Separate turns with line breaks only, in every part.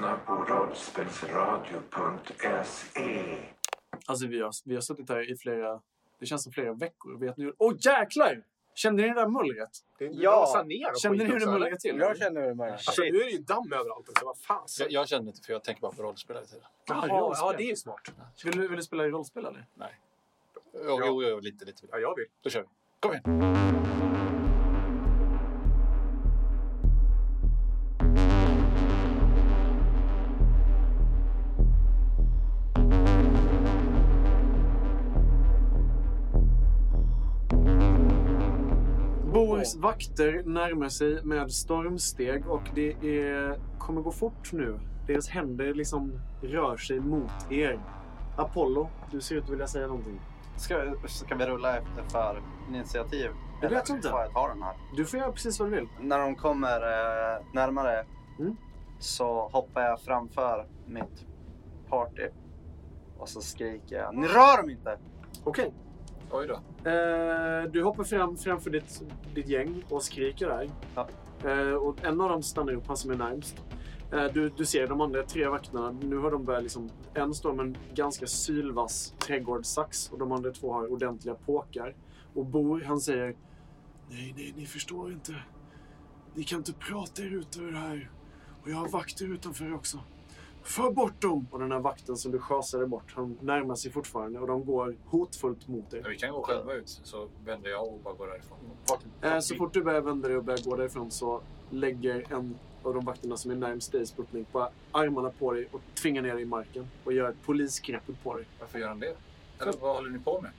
lyssnar på rollspelsradio.se.
Alltså vi har, vi har suttit här i flera, det känns som flera veckor. Vet ni, åh jäklar! Kände ni det där mullret?
Ja.
Kände ni hur det mullrade till?
Jag känner det med.
Alltså, nu är det ju damm överallt också. Vad fan.
Jag, jag känner inte för jag tänker bara på rollspel hela tiden.
Jaha,
ja, det är ju smart.
Vill du, vill du spela i rollspel eller?
Nej. Jo, jo, jo, lite, lite.
Ja, jag vill.
Då kör vi. Kom igen.
Boris vakter närmar sig med stormsteg och det är, kommer gå fort nu. Deras händer liksom rör sig mot er. Apollo, du ser ut att vilja säga någonting.
Ska, ska vi rulla efter för initiativ?
Det jag inte.
får jag ta den här?
Du får göra precis vad du vill.
När de kommer eh, närmare
Mm.
så hoppar jag framför mitt party. Och så skriker jag. Ni rör dem inte!
Okej.
Oj då.
Eh, du hoppar fram framför ditt, ditt gäng och skriker där.
Ja.
Eh, och en av dem stannar upp, han som är närmst. Eh, du, du ser de andra tre vakterna. Nu har de börjat liksom... En står med en ganska sylvass trädgårdssax och de andra två har ordentliga påkar. Och Bor, han säger... Nej, nej, ni förstår inte. Ni kan inte prata er ut ur det här. Och jag har vakter utanför också. För bort dem! Och den här vakten som du schasade bort, han närmar sig fortfarande och de går hotfullt mot.
Men vi kan gå själva ut så vänder jag och bara går därifrån.
Eh, så fort du börjar vända dig och börjar gå därifrån så lägger en av de vakterna som är närmst dig, Sputnik, bara armarna på dig och tvingar ner dig i marken och gör ett polisgrepp på dig.
Varför gör han det? Eller vad håller ni på med?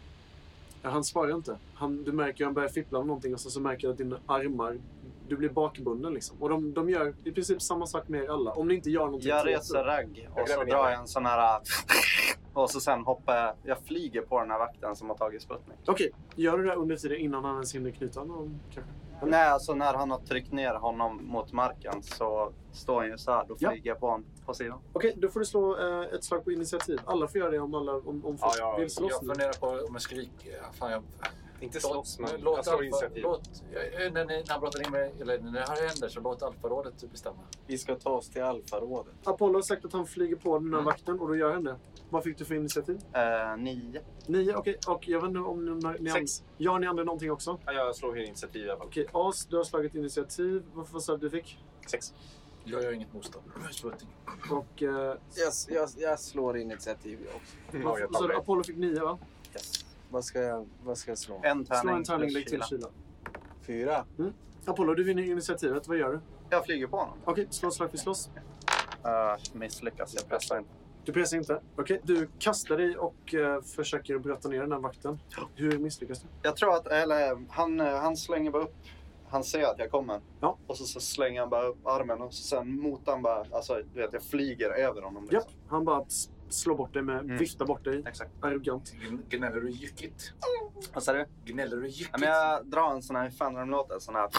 Ja, han svarar inte. Han, du märker att han börjar fippla med någonting och så, så märker du att dina armar, du blir bakbunden liksom. Och de, de gör i princip samma sak med er alla. Om ni inte gör någonting.
Jag reser ragg och så drar jag en sån här... Och så sen hoppar jag. Jag flyger på den här vakten som har tagit Sputnik.
Okej, gör du det under tiden innan han ens hinner knyta honom kanske?
Nej, alltså när han har tryckt ner honom mot marken så står han ju så här. Då
Ja.
flyger jag på honom på sidan.
Okej, då får du slå eh, ett slag på initiativ. Alla får göra det om alla om, om
Ja,
folk
ja,
vill slåss
Jag funderar på om jag skriker. Ja, fan, jag...
Inte slåss, men
låt
jag tar
Alfa,
initiativ.
låt, när, ni, när han pratar in med, eller när det här händer så låt Alfarådet bestämma.
Vi ska ta oss till Alfarådet.
Apollo har sagt att han flyger på den här
Mm.
vakten och då gör han det. Vad fick du för initiativ?
Eh, nio.
Nio, okej. Och jag vet inte om ni, ni, ni
Sex.
Gör ni andra någonting också?
Ja, jag slår initiativ i alla fall.
Okej, As, du har slagit initiativ. Vad, sa du du fick?
Sex.
Jag gör inget motstånd.
Och eh,
Jag, jag, jag slår initiativ också.
Mm,
så. Apollo fick nio va?
Vad ska jag, vad ska jag slå?
En tärning,
Slå en tärning, lägg till
kyla.
Fyra?
Apollo, du vinner initiativet. Vad gör du?
Jag flyger på honom.
Okej, slå slag för slåss.
Uh, misslyckas. Jag pressar inte.
Du pressar inte. Okej, du kastar dig och eh, försöker brotta ner den här vakten. Hur misslyckas du?
Jag tror att, eller han, eh, han slänger bara upp. Han ser att jag kommer.
Ja.
Och så, så slänger han bara upp armen och så sen motar han bara, alltså du vet jag flyger över honom.
Japp,
Liksom.
han bara s- slår bort dig med,
Mm.
viftar bort dig.
Exakt.
Arrogant.
Gn- Gnäller du jyckigt?
Vad sa du?
Gnäller du
Ja,
jyckigt?
men jag drar en sån här, hur fan de låter? Sån här...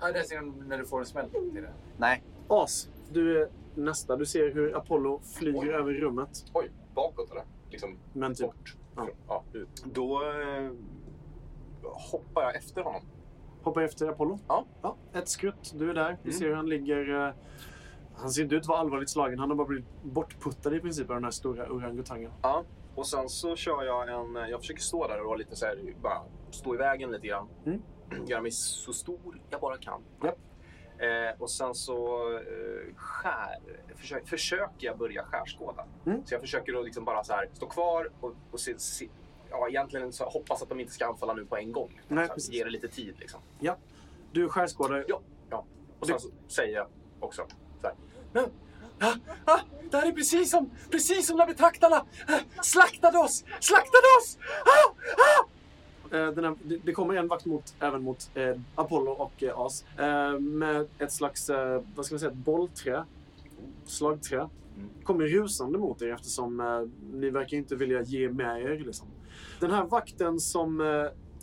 Ja, det är när du får en smäll. Det.
Nej.
As, du är nästa. Du ser hur Apollo flyger
Oj.
över rummet.
Oj, bakåt eller? Liksom
Men typ,
bort.
Ja.
Ja, ut. Då eh, hoppar jag efter honom.
hoppar efter Apollo.
Ja.
ja. Ett skrutt, du är där. Du
Mm.
ser hur han ligger... han ser inte ut att vara allvarligt slagen. Han har bara blivit bortputtad i princip av den här stora orangutangen.
Ja. Och sen så kör jag en... Jag försöker stå där och vara lite så här, bara stå i vägen lite grann.
Mm.
Göra mig så stor jag bara kan.
Japp.
Eh, och sen så eh, skär, försök, försöker jag börja skärskåda.
Mm.
Så jag försöker att liksom bara så här, stå kvar och, och se, se, ja, egentligen så hoppas att de inte ska anfalla nu på en gång.
Nej,
så här, ge det lite tid. Liksom.
Du skärskådar.
Ja. ja. Och sen så säger jag också
Ah, ah, det här är precis som, precis som när betraktarna ah, slaktade oss! Slaktade oss! Ah, ah! Eh, här, det, kommer en vakt mot, även mot eh, Apollo och eh, As. Eh, med ett slags, eh, vad ska man säga, ett bollträ. Slagträ. Kommer rusande mot er eftersom eh, ni verkar inte vilja ge med er. Liksom. Den här vakten som,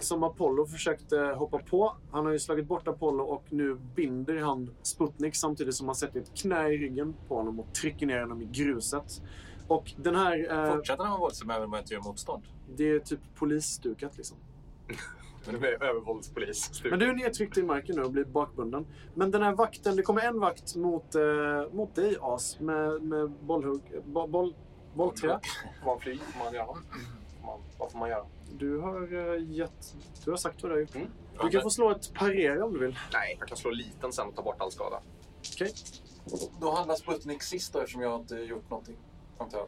som Apollo försökte hoppa på. Han har ju slagit bort Apollo och nu binder han Sputnik samtidigt som han sätter ett knä i ryggen på honom och trycker ner honom i gruset. Och den här... Eh,
Fortsätter han vara våldsam även om jag inte gör motstånd?
det är typ polisstukat liksom.
Men det övervåldspolis.
Men du är nedtryckt i marken nu och blir bakbunden. Men den här vakten, det kommer en vakt mot, eh, mot dig As med, med bollhugg, bo, boll, bollträ.
Får man fly? Får man göra? Får man, vad får man göra?
Du har eh, gett, du har sagt vad du har gjort.
Mm.
Du kan få slå ett parera om du vill.
Nej, jag kan slå liten sen och ta bort all skada.
Okej.
Då handlar Sputnik sist då eftersom jag inte gjort någonting. Antar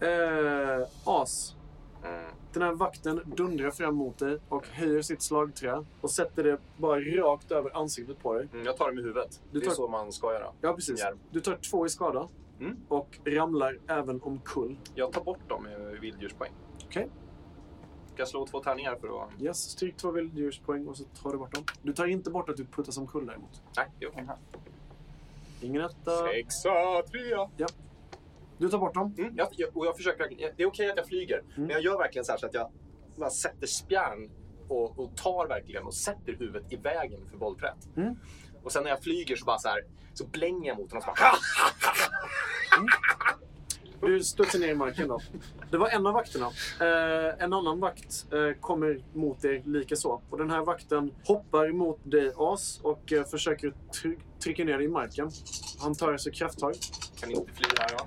jag.
Eh, As,
Mm.
den här vakten dundrar fram mot dig och höjer sitt slagträ och sätter det bara rakt över ansiktet på dig.
Mm, jag tar det med huvudet.
Du
Det
tar-
är så man ska göra.
Ja, precis.
Järv.
Du tar två i skada
Mm.
och ramlar även omkull.
Jag tar bort dem med vilddjurspoäng.
Okej.
Ska jag slå två tärningar för att...
Yes, stryk två vilddjurspoäng och så tar du bort dem. Du tar inte bort att du puttas omkull däremot.
Nej, jo.
Ingen etta.
Sexa, trea.
Du tar bort dem.
Mm, jag, jag, och jag försöker verkligen, det är okej att jag flyger,
Mm.
men jag gör verkligen så här så att jag bara sätter spjärn och, och tar verkligen och sätter huvudet i vägen för bollträet.
Mm.
Och sen när jag flyger så bara så här, så blänger jag mot honom och så bara...
Du studsar ner i marken då. Det var en av vakterna. Eh, en annan vakt eh, kommer mot er lika så. Och den här vakten hoppar mot dig As och eh, försöker try- trycka ner dig i marken. Han tar alltså krafttag.
Kan inte fly här va?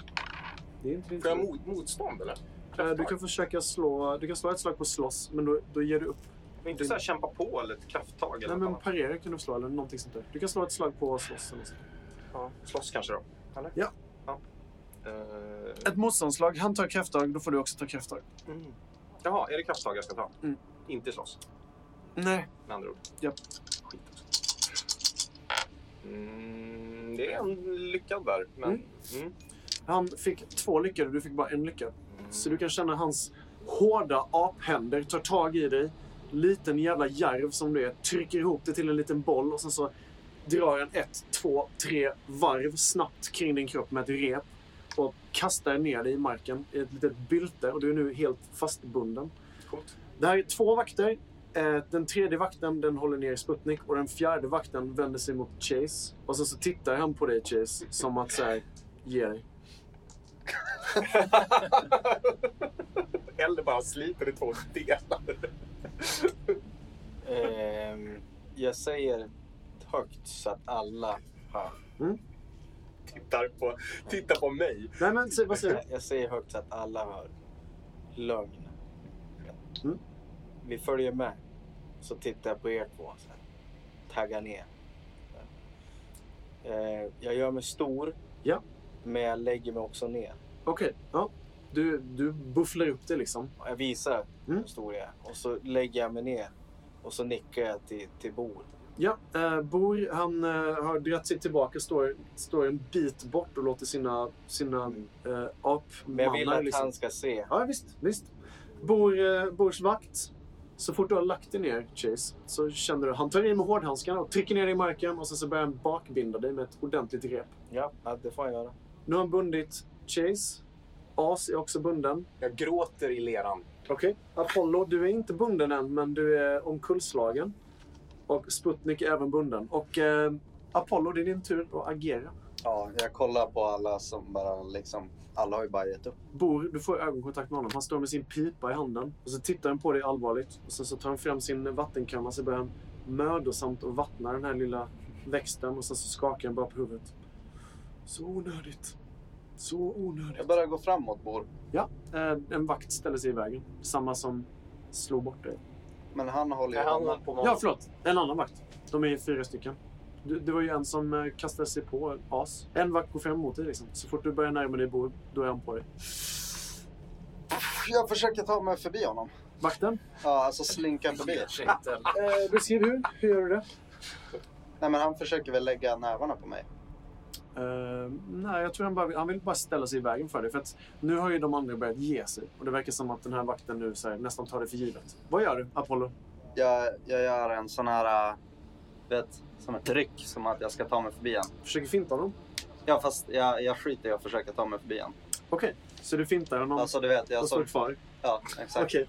Det är inte
Får jag mot, motstånd eller?
Eh, Du kan försöka slå, du kan slå ett slag på slåss, men då, då ger du upp.
Men inte så här kämpa på eller ett krafttag eller
Nej, men parera kan du slå eller någonting sånt där. Du kan slå ett slag på slåss eller så.
Ja, slåss kanske då? Eller?
Ja.
Ja. Eh,
Ett motståndslag. Han tar krafttag, då får du också ta krafttag.
mm. Jaha, är det krafttag jag ska ta?
Mm.
Inte slåss,
Nej.
med andra ord.
Japp.
Skit. Mm, det är en lyckad där, men...
Mm.
Mm.
Han fick två lyckade, du fick bara en lyckad. Så du kan känna hans hårda aphänder tar tag i dig. Liten jävla järv som du är. Trycker ihop det till en liten boll och sen så drar han ett, två, tre varv snabbt kring din kropp med ett rep. Kastar ner dig i marken i ett litet bylte och du är nu helt fastbunden.
Coolt.
Det här är två vakter. Eh, Den tredje vakten den håller ner Sputnik och den fjärde vakten vänder sig mot Chase. Och så, så tittar han på dig Chase som att säga ge dig.
Eller bara sliter i två delar.
Ehm, jag säger högt så att alla hör.
Tittar på, tittar på mig.
Nej men vad säger du?
Jag säger högt så att alla hör. Lögn.
Mm.
Vi följer med. Så tittar jag på er två. Så här. Taggar ner. Eh, jag gör mig stor.
Ja.
Men jag lägger mig också ner.
Okej, ja. Du, du bufflar upp det liksom.
Jag visar
Mm.
hur stor jag är. Och så lägger jag mig ner. Och så nickar jag till, till Bor.
Ja, eh, Bor han eh, har dragit sig tillbaka, står, står en bit bort och låter sina, sina eh, apmannar...
Men jag vill att
liksom.
han ska se.
Ja, visst. visst. Bor, eh, Bors vakt. Så fort du har lagt dig ner, Chase, så känner du han tar i med hårdhandskarna och trycker ner dig i marken och sen så börjar han bakbinda dig med ett ordentligt rep.
Ja, ja, det får han göra.
Nu har han bundit Chase. As är också bunden.
Jag gråter i leran.
Okej. Apollo, du är inte bunden än, men du är omkullslagen. Och Sputnik är även bunden. Och eh, Apollo, det är din tur att agera.
Ja, jag kollar på alla som bara liksom... Alla har ju bara gett upp.
Bor, du får ögonkontakt med honom. Han står med sin pipa i handen. Och så tittar han på dig allvarligt. Och sen så tar han fram sin vattenkamma så börjar han mödosamt att vattna den här lilla växten. Och sen så skakar han bara på huvudet. Så onödigt. Så onödigt.
Jag börjar gå framåt, Bor.
Ja, eh, en vakt ställer sig i vägen. Samma som slog bort dig.
Men han håller ju
han på
Ja, förlåt. En annan vakt. De är fyra stycken. Du, det var ju en som eh, kastade sig på As. En vakt går fram emot dig liksom. Så fort du börjar närma dig bord, då är han på dig.
Jag försöker ta mig förbi honom.
Vakten,
Ja, alltså slinka förbi.
Eh, beskriv hur. Hur gör du det?
Nej, men han försöker väl lägga nävarna på mig.
Eh, nej, jag tror han, bara, vill- han vill bara ställa sig i vägen för dig. För att nu har ju de andra börjat ge sig. Och det verkar som att den här vakten nu här, nästan tar det för givet. Vad gör du, Apollo?
Jag, jag gör en sån här... äh, Vet, som ett ryck, som att jag ska ta mig förbi han.
Försöker finta honom?
Ja, fast jag, jag skiter i att försöka ta mig förbi han.
Okej, så du fintar honom
Alltså, du vet, jag
och står kvar?
Ja, exakt.
Okej.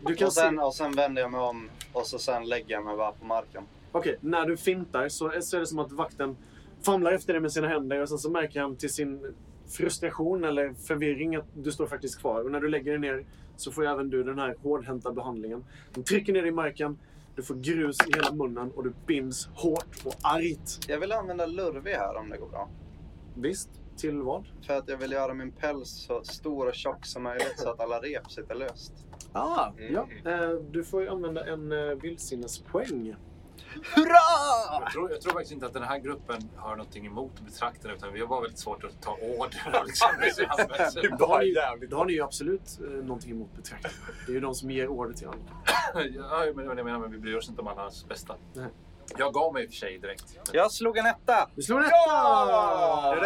Du kan
Och sen,
se...
och sen vänder jag mig om och så sen lägger jag mig bara på marken.
Okej, när du fintar så, så är det som att vakten famlar efter dig med sina händer och sen så märker han till sin frustration eller förvirring att du står faktiskt kvar. Och när du lägger dig ner så får även du den här hårdhänta behandlingen. De trycker ner dig i marken, du får grus i hela munnen och du binds hårt och argt.
Jag vill använda lurvig här om det går bra.
Visst, till vad?
För att jag vill göra min päls så stor och tjock som möjligt så att alla rep sitter löst.
Ah,
Mm.
ja. Eh, du får ju använda en eh, vildsinnespoäng.
Hurra!
Jag tror, jag tror faktiskt inte att den här gruppen har någonting emot betraktaren utan vi har bara väldigt svårt att ta order. Liksom.
Då har ni, då har ni ju absolut eh, någonting emot betraktarna. Det är ju de som ger order till alla.
ja, men jag menar, men vi bryr oss inte om allas bästa.
Nej.
Jag gav mig i och för sig direkt.
Jag slog en etta!
Du slår en etta!
Ja!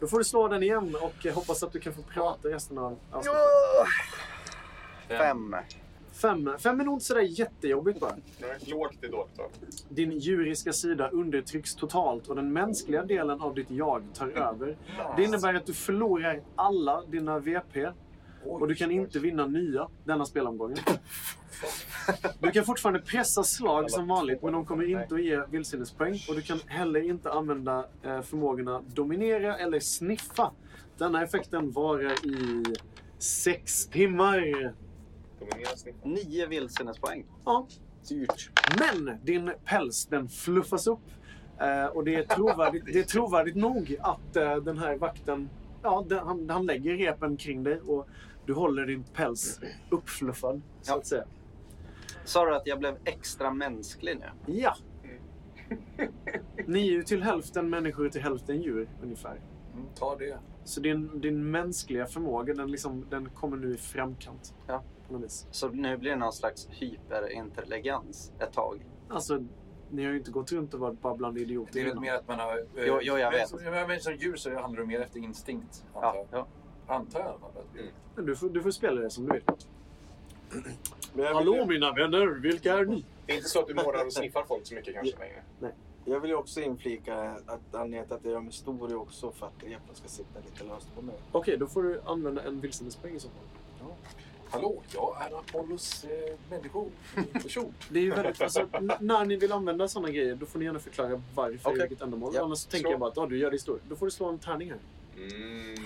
Då får du slå den igen och eh, hoppas att du kan få prata resten av avsnittet.
Fem.
Fem. Fem är nog inte sådär jättejobbigt bara.
Nej, Lågt är dåligt. va?
Din djuriska sida undertrycks totalt och den mänskliga delen av ditt jag tar över. Det innebär att du förlorar alla dina VP och du kan inte vinna nya denna spelomgången. Du kan fortfarande pressa slag som vanligt men de kommer inte att ge vildsinnespoäng och du kan heller inte använda eh, förmågorna dominera eller sniffa. Denna effekten varar i sex timmar.
Nio vildsinnespoäng.
Ja,
Dyrt.
Men din päls den fluffas upp. Eh, och det är trovärdigt, det är trovärdigt nog att eh, den här vakten, ja, den, han, han lägger repen kring dig och du håller din päls uppfluffad, så
Ja.
att säga.
Sa du att jag blev extra mänsklig nu?
Ja. Ni är ju till hälften människor till hälften djur ungefär.
Mm, ta det.
Så din, din mänskliga förmåga den, liksom, den kommer nu i framkant.
Ja.
På något vis.
Så nu blir det någon slags hyperintelligens ett tag.
Alltså, ni har ju inte gått runt och varit babblande idioter
Det är väl mer att man har... eh,
Jo, jo, jag
men
vet.
Som, men, men som djur så handlar det mer efter instinkt. Antar
Ja,
jag.
ja.
Antar jag.
Men Du får, du får spela det som du vill.
Men jag,
Hallå
vill,
mina vänner, vilka är ni?
Det är inte så att du morrar och sniffar folk så mycket kanske längre.
jag vill ju också inflika att anledningen till att jag gör mig stor är också för att repen ska sitta lite löst på mig.
Okej, då får du använda en vildsinnespoäng i så fall.
Hallå, jag är Apollos eh, människoperson.
Det är ju väldigt, alltså, när ni vill använda sådana grejer, då får ni gärna förklara varför och vilket ändamål.
Ja,
Annars så tänker
slå.
jag bara att ah, du gör det i stor. Då får du slå en tärning här.
Mm,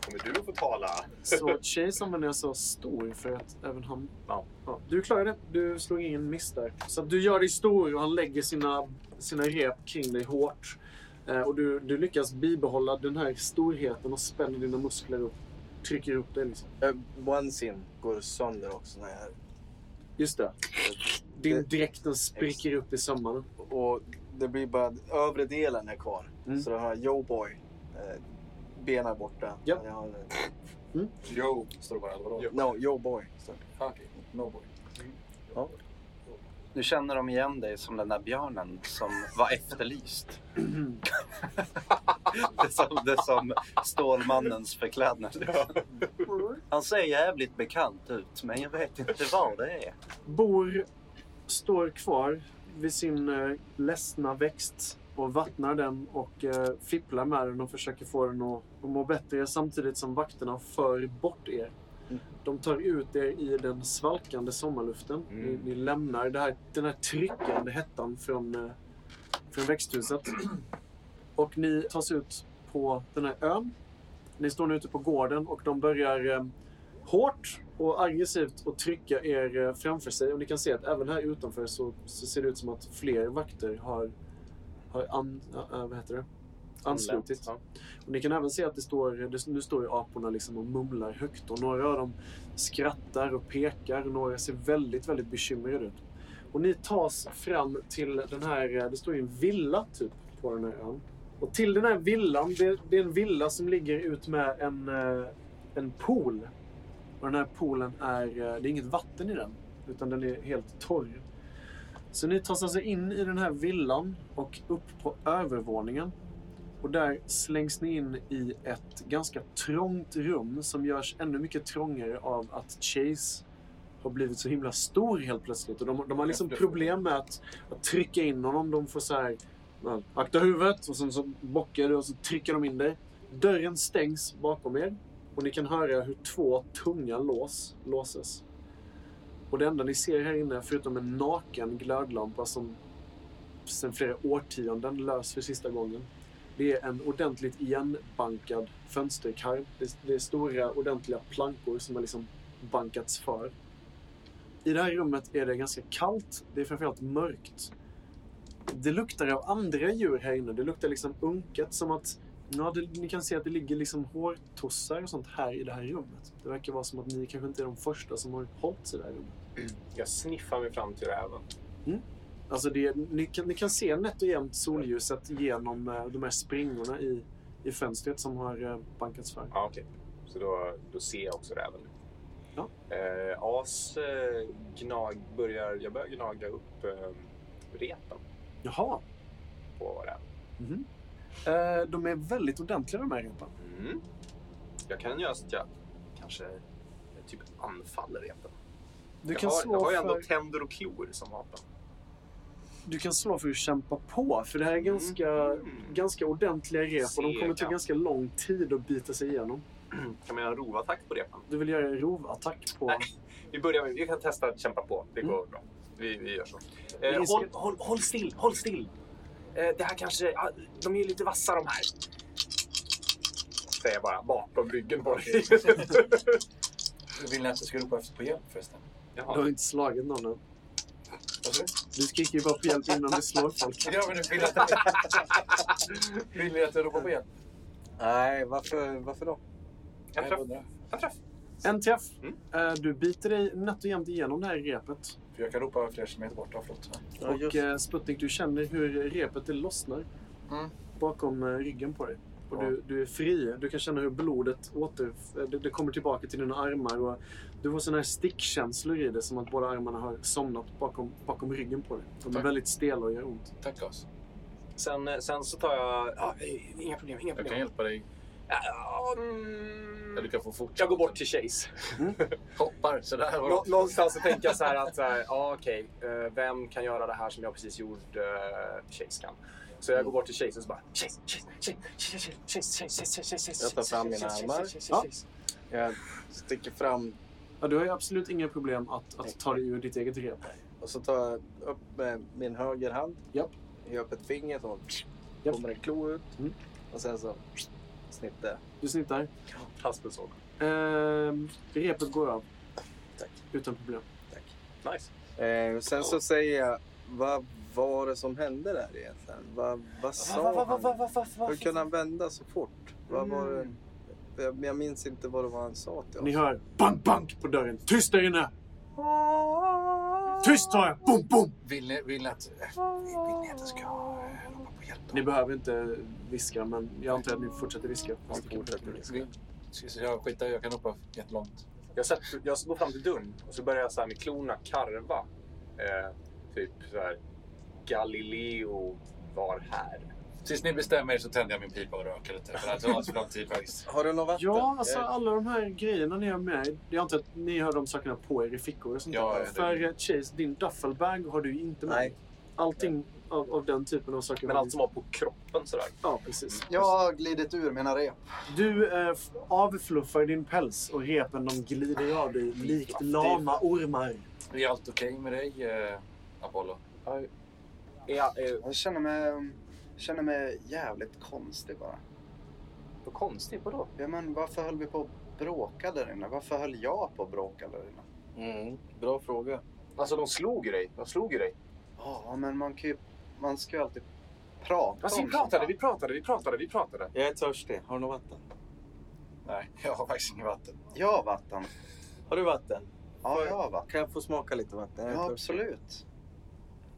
kommer du att få tala?
Så Chase använder jag så stor för att även han...
Ja.
du klarar det. Du slår ingen miss där. Så du gör dig stor och han lägger sina, sina rep kring dig hårt. Eh, och du, du lyckas bibehålla den här storheten och spänner dina muskler upp. Trycker upp dig liksom.
Eh, One-sin går sönder också när jag...
Just det. Din
Det-
dräkten spricker upp i sömmarna.
Och det blir bara... Övre delen är kvar.
Mm.
Så den här Yo Boy. Eh, benen är borta.
Ja.
Jag har,
Joe, står det bara. Vadå?
No, Yo Boy.
Okej, no boy.
Nu känner de igen dig som den där björnen som var efterlyst. det, är som, det är som Stålmannens förklädnad. Han ser jävligt bekant ut, men jag vet inte vad det är.
Bor står kvar vid sin eh, ledsna växt och vattnar den och eh, fipplar med den och försöker få den att, att må bättre samtidigt som vakterna för bort er. De tar ut er i den svalkande sommarluften.
Mm.
Ni, ni lämnar här, den här tryckande hettan från, eh, från växthuset. Och ni tas ut på den här ön. Ni står nu ute på gården och de börjar eh, hårt och aggressivt att trycka er eh, framför sig. Och ni kan se att även här utanför så, så ser det ut som att fler vakter har, har an, äh, vad heter det? Anslutit.
Ja.
Och ni kan även se att det står, det, nu står ju aporna liksom och mumlar högt. Och några av dem skrattar och pekar. Och några ser väldigt, väldigt bekymrade ut. Och ni tas fram till den här, det står ju en villa typ på den här ön. Och till den här villan, det, det är en villa som ligger ut med en, eh, en pool. Och den här poolen är, eh, det är inget vatten i den. Utan den är helt torr. Så ni tas alltså in i den här villan och upp på övervåningen. Och där slängs ni in i ett ganska trångt rum som görs ännu mycket trångare av att Chase har blivit så himla stor helt plötsligt. Och de, de har liksom problem med att, att trycka in honom. De får så här, akta huvudet och sen så bockar du och så trycker de in dig. Dörren stängs bakom er och ni kan höra hur två tunga lås låses. Och det enda ni ser här inne, förutom en naken glödlampa som sedan flera årtionden lös för sista gången, Det är en ordentligt igenbankad fönsterkarm. Det, det är stora ordentliga plankor som har liksom bankats för. I det här rummet är det ganska kallt. Det är framförallt mörkt. Det luktar av andra djur här inne. Det luktar liksom unket som att Ja, det, ni kan se att det ligger liksom hårtossar och sånt här i det här rummet. Det verkar vara som att ni kanske inte är de första som har hållit sig i det här rummet.
Jag sniffar mig fram till räven.
Alltså det, ni, kan, ni kan se nätt och jämnt solljuset genom eh, de här springorna i, i fönstret som har eh, bankats för.
Ja, okej. Så då, då ser jag också räven.
Ja.
Eh, As eh, gnag, börjar, jag börjar gnaga upp eh, repen
Jaha.
på räven.
Mhm. Eh, de är väldigt ordentliga de här repen.
Mm. Jag kan göra så att jag kanske eh, typ anfaller repen.
Du
jag,
kan,
har, jag
slå
har ju ändå
för,
tänder och klor som vapen.
Du kan slå för att kämpa på, för det här är ganska,
Mm.
ganska ordentliga rep och de kommer ta ganska lång tid att bita sig igenom.
Kan man göra en rovattack på repen?
Du vill göra en rovattack på...
Nej. Vi börjar med, vi kan testa att kämpa på. Det går
Mm.
bra. Vi, vi gör så. Eh,
ska-
håll, håll, håll still, håll still. Eh, det här kanske, de är lite vassa de här. Säger jag bara bakom ryggen på dig.
Vill ni att jag ska ropa efter på hjälp förresten?
Du har
Jaha.
inte slagit någon än.
Du?
Skriker ju bara på hjälp innan du slår folk.
Ja, men du vill att Vill ni att jag ropar på hjälp?
Nej, varför, varför då?
En träff. En träff.
En träff.
Mm.
Eh, Du biter dig nätt och jämnt igenom det här repet.
För jag kan ropa flera kilometer bort. Ja, förlåt.
Ja,
och
just-
eh, Sputnik, du känner hur repet det lossnar
Mm.
bakom eh, ryggen på dig. Och
Ja.
du, du är fri. Du kan känna hur blodet åter, eh, det, det kommer tillbaka till dina armar. Och du får såna här stickkänslor i det, som att båda armarna har somnat bakom, bakom ryggen på dig. De är
Tack.
väldigt stela och gör ont.
Tack Gas.
Sen, eh, sen så tar jag... Ja, eh, inga problem, inga
Jag kan
problem.
hjälpa dig.
Ja, mm,
du kan få fortsätta.
jag går bort till Chase.
Hoppar sådär.
Nå, någonstans så tänker jag så här att, ja okej, eh, vem kan göra det här som jag precis gjorde? Chase kan. Så jag går bort till Chase och så bara Chase, Chase, Chase, Chase, Chase, Chase, Chase, Chase, Chase, Chase,
Jag tar fram mina
Chase,
armar.
Chase, Chase,
Ja.
Chase.
Jag sticker fram
Ja, du har ju absolut inga problem att, att ta dig ur ditt eget rep.
och så tar jag upp med min höger hand.
Japp.
Gör upp ett finger så
Japp.
kommer en klo ut.
Mm.
Och sen så snittar jag.
Du snittar.
Haspelsåg.
Ehm, repet går av.
Tack.
Utan problem.
Nice.
Eh, sen så säger jag, vad var det som hände där egentligen? Vad, vad sa han? Hur kunde han vända så fort? Vad var det? Jag, jag minns inte vad det var han sa till oss.
Ni hör bank, bank på dörren. Tyst där inne! Tyst sa jag! Boom, boom!
Vill ni, vill ni att... Vill ni att jag ska eh, ropa på hjälp? då?
Ni behöver inte viska, men jag antar att ni fortsätter viska.
Ja, vi fortsätter viska.
Ska Jag skiter i, jag kan ropa jättelångt.
Jag, sätter, jag går fram till dörren och så börjar jag så här med klorna karva. Eh, typ så här. Galileo var här.
Tills ni bestämmer er så tänder jag min pipa och röker lite. För det tar så lång tid faktiskt.
Har du något vatten?
Ja, alltså
Jag-
alla de här grejerna ni har med. Jag antar att ni har de sakerna på er i fickor och sånt
Ja,
där.
det-
För eh, Chase, din duffelbag har du inte med.
Nej.
Allting av, av den typen av saker.
Men allt som var på kroppen sådär.
Ja, precis.
Jag har glidit ur mina rep.
Du eh, avfluffar din päls och repen de glider av dig likt lama ormar.
Är allt okej med dig, eh, Apollo?
Ja, eh,
Jag känner mig, känner mig jävligt konstig bara.
vad konstigt, vadå?
Ja, men varför höll vi på att bråka där inne? Varför höll jag på att bråka där inne?
Mm, bra fråga.
Alltså de slog ju dig. De slog ju dig.
Ja, men man kan ju... Man ska ju alltid prata
Alltså vi
om
pratade,
sånt
vi pratade, vi pratade, vi pratade.
Jag är törstig. Har du något vatten?
Nej, jag har faktiskt inget vatten.
Jag har vatten.
Har du vatten?
Ja, jag har vatten.
Kan jag få smaka lite vatten? Jag
Ja,
törstig.
absolut.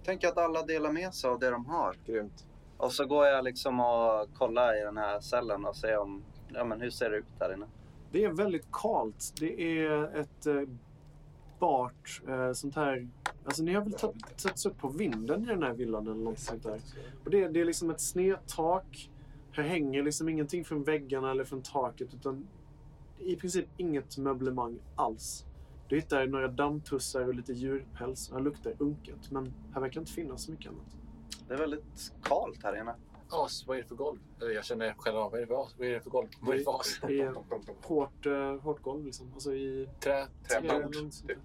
Tänk att alla delar med sig av det de har.
Grymt.
Och så går jag liksom och kollar i den här cellen och ser om, ja men hur ser det ut där inne?
Det är väldigt kalt. Det är ett eh, bart eh, sånt här... Alltså ni har väl tagit- satts upp på vinden i den här villan eller något sånt där. Och det, det är liksom ett snedtak. Här hänger liksom ingenting från väggarna eller från taket utan i princip inget möblemang alls. Du hittar några dammtussar och lite djurpäls. Här luktar unket men här verkar inte finnas så mycket annat.
Det är väldigt kallt här inne.
As, vad är det för golv? Eller jag känner själv av, vad är det för as? Vad är det för golv? Vad är det för as?
Det är hårt, eh, hårt golv liksom. Alltså i...
Trä?
Träbord, typ.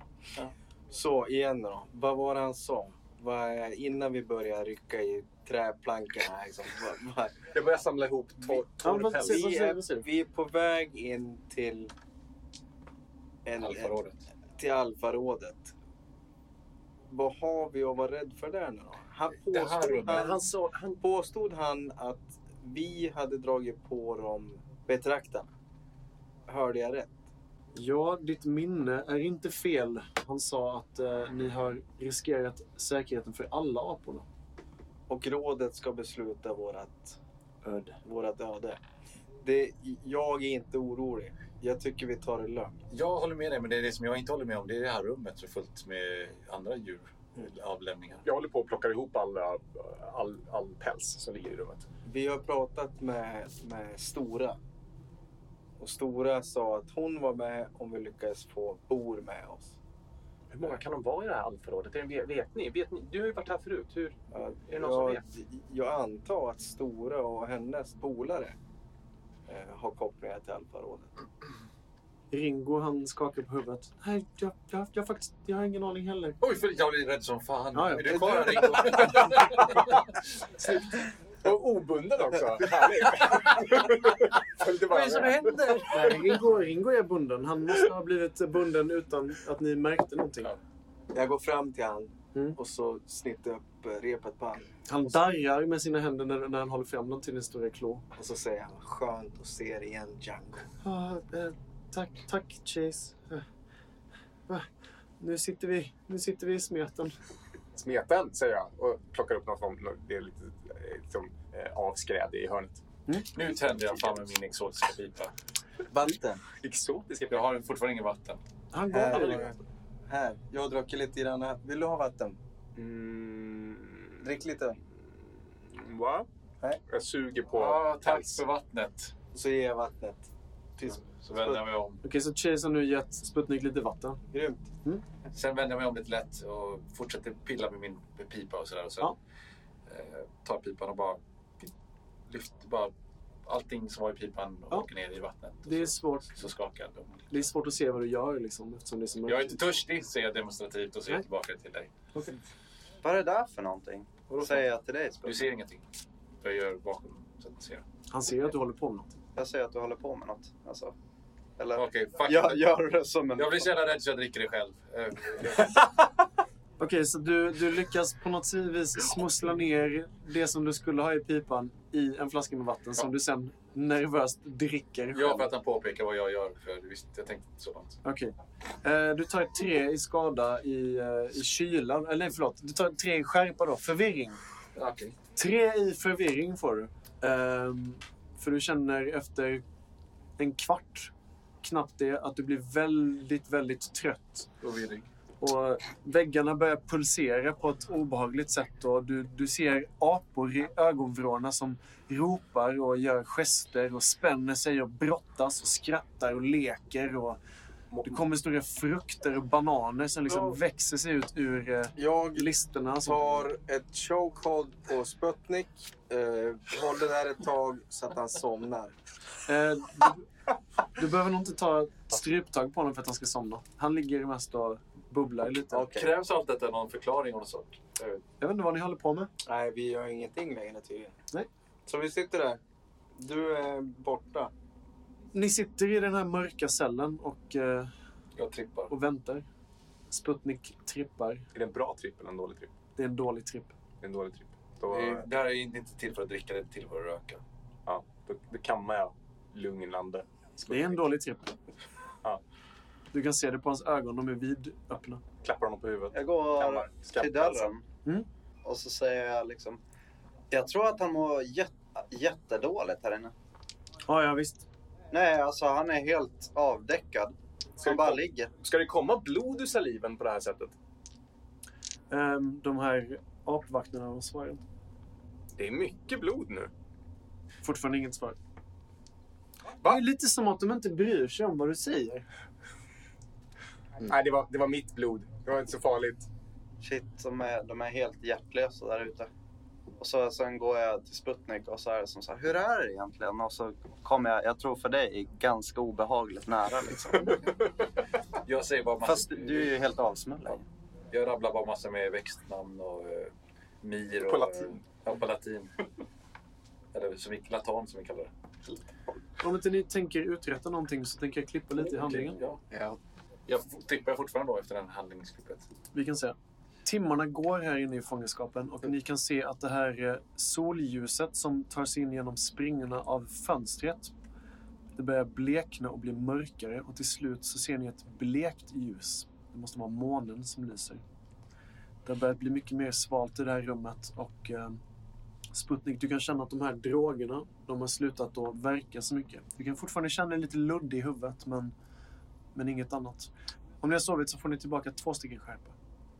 Så igen då. Vad var det han sa? vad innan vi börjar rycka i träplankorna. Liksom,
Jag börjar samla ihop
Ja,
torr
vad
päls.
säger-
vi, vi är på väg in till, en,
Alfarådet.
Till Alfarådet. Vad har vi att vara rädd för där nu då? Han påstod, han,
Han sa... Han,
påstod han att vi hade dragit på dem betraktarna? Hörde jag rätt?
ja, ditt minne är inte fel. Han sa att eh, ni har riskerat säkerheten för alla aporna.
Och rådet ska besluta vårat,
Öde.
vårat öde. Det, jag är inte orolig. Jag tycker vi tar det lugnt.
Jag håller med dig, men det är det som jag inte håller med om. Det är det här rummet så fullt med andra djur. Avlämningar.
Jag håller på att plocka ihop alla, all, all päls som ligger i rummet.
Vi har pratat med, med Stora. Och Stora sa att hon var med om vi lyckades få Bor med oss.
Hur många kan de vara i det här alfarådet? Är det- Vet ni? Vet ni? Du har ju varit här förut. Hur?
Ja,
Är det någon som
jag, jag antar att Stora och hennes polare eh, har kopplingar till Alfarådet.
Ringo han skakar på huvudet. Nej, jag, jag, jag, faktiskt, jag har ingen aning heller.
Oj, för jag blir rädd som fan.
Ja, ja.
Är du kvar här, Ringo?
Och obunden också. Härligt. Följde bara med.
händer? Nej, Ringo, Ringo är bunden. Han måste ha blivit bunden utan att ni märkte någonting.
Ja.
Jag går fram till han
Mm.
och så snittar jag upp eh, repet på han.
Han darrar med sina händer när, när han håller fram dem till din stora klå.
Och så säger han skönt att se er igen Django.
Ah, eh, tack, tack Chase. Eh, va? Nu sitter vi, nu sitter vi i smeten.
Smeten, säger jag och plockar upp någon form Det är lite liksom, eh, avskräd i hörnet.
Nu tänder jag fram med min exotiska pipa.
Vatten.
Exotiska
Jag har fortfarande ingen vatten.
Han går
Här, här. jag har druckit lite grann. Vill du ha vatten?
Mm,
Drick lite.
va?
Nej.
Jag suger på
Ja, tack
päls.
för vattnet.
Så ger jag vattnet. Tyst.
Så vänder jag mig om.
Okej, så Chase har nu gett Sputnik lite vatten.
Grymt.
Sen vänder jag mig om lite lätt och fortsätter pilla med min pipa och sådär. Och sen
Ja.
eh, tar pipan och bara lyfter bara allting som var i pipan och
Ja.
åker ner i vattnet.
Det är
så,
svårt.
så skakar jag dem.
Det är svårt att se vad du gör liksom, eftersom det är så mörkt.
Jag är inte törstig, säger jag demonstrativt och ser
Nej.
tillbaka till dig.
Vad är det där för någonting? Säger jag till dig
Du
Sputnik.
ser ingenting. Jag gör bakom så att du ser.
Han ser att du håller på med något.
Jag säger att du håller på med något. Alltså. Eller
Okej, fuck
gör, gör det som en...
Jag blir så jävla rädd så jag dricker det själv. Eh,
Okej, så du, du lyckas på något vis smussla ner det som du skulle ha i pipan i en flaska med vatten som
Ja.
du sen nervöst dricker själv.
Ja, för att han påpekar vad jag gör. För visst, jag tänkte inte så långt.
Okej. Eh, du tar tre i skada i, eh, i kylan. Eller förlåt. Du tar ett tre i skärpa då. Förvirring.
Okej.
Tre i förvirring får du. Ehm, för du känner efter en kvart, knappt det, att du blir väldigt, väldigt trött.
Förvirring.
Och väggarna börjar pulsera på ett obehagligt sätt. Och du, du ser apor i ögonvrårna som ropar och gör gester och spänner sig och brottas och skrattar och leker. Och det kommer stora frukter och bananer som liksom
Ja.
växer sig ut ur eh,
Jag
listerna. Som,
tar ett chokehold på Sputnik. Eh, håll det där ett tag så att han somnar.
eh, du, du behöver nog inte ta stryptag på honom för att han ska somna. Han ligger mest och bubblar lite.
Okej.
Krävs allt detta någon förklaring något sånt? Eh,
Jag vet inte vad ni håller på med.
Nej, vi gör ingenting längre tydligen.
Nej.
Så vi sitter där. Du är borta.
Ni sitter i den här mörka cellen och, eh,
Jag trippar.
och väntar. Sputnik trippar.
Är det en bra tripp eller en dålig tripp?
Det är en dålig tripp.
Det är en dålig tripp. Då,
Det, det här är inte till för att dricka, det är till för att röka.
ja, då, då kammar jag lugnande.
Det är en dålig tripp. Du kan se det på hans ögon, de är vidöppna.
Klappar honom på huvudet.
Jag går
Kammar.
till dörren.
Mm.
Och så säger jag liksom... Jag tror att han mår jät jättedåligt här inne.
Ja, ja visst.
Nej, alltså han är helt avdäckad.
Ska
Han bara
kom,
ligger.
ska det komma blod ur saliven på det här sättet?
Ehm, de här apvakterna de svarar inte.
Det är mycket blod nu.
Fortfarande inget svar.
Va?
Det är lite som att de inte bryr sig om vad du säger.
Nej, det var, det var mitt blod. Det var inte så farligt.
Shit, de är, de är helt hjärtlösa där ute. Och så, sen går jag till Sputnik och så är det som så här, hur är det egentligen? Och så kommer jag, jag tror för dig, ganska obehagligt nära liksom.
Jag säger bara...
Fast du är ju helt avsmälld.
Jag rabblar bara massor med växtnamn och uh, mir. Och,
På latin.
Ja, på latin. Eller som vi, latan som vi kallar det.
Om inte ni tänker uträtta någonting så tänker jag klippa lite i handlingen.
Ja.
Jag tippar fortfarande då efter den handlingsklippet.
Vi kan se. Timmarna går här inne i fångenskapen och ni kan se att det här eh, solljuset som tar sig in genom springorna av fönstret det börjar blekna och bli mörkare och till slut så ser ni ett blekt ljus. Det måste vara månen som lyser. Det har börjat bli mycket mer svalt i det här rummet och eh, Sputnik, du kan känna att de här drogerna, de har slutat att verka så mycket. Du kan fortfarande känna dig lite luddig i huvudet men, men inget annat. Om ni har sovit så får ni tillbaka två stycken skärpa.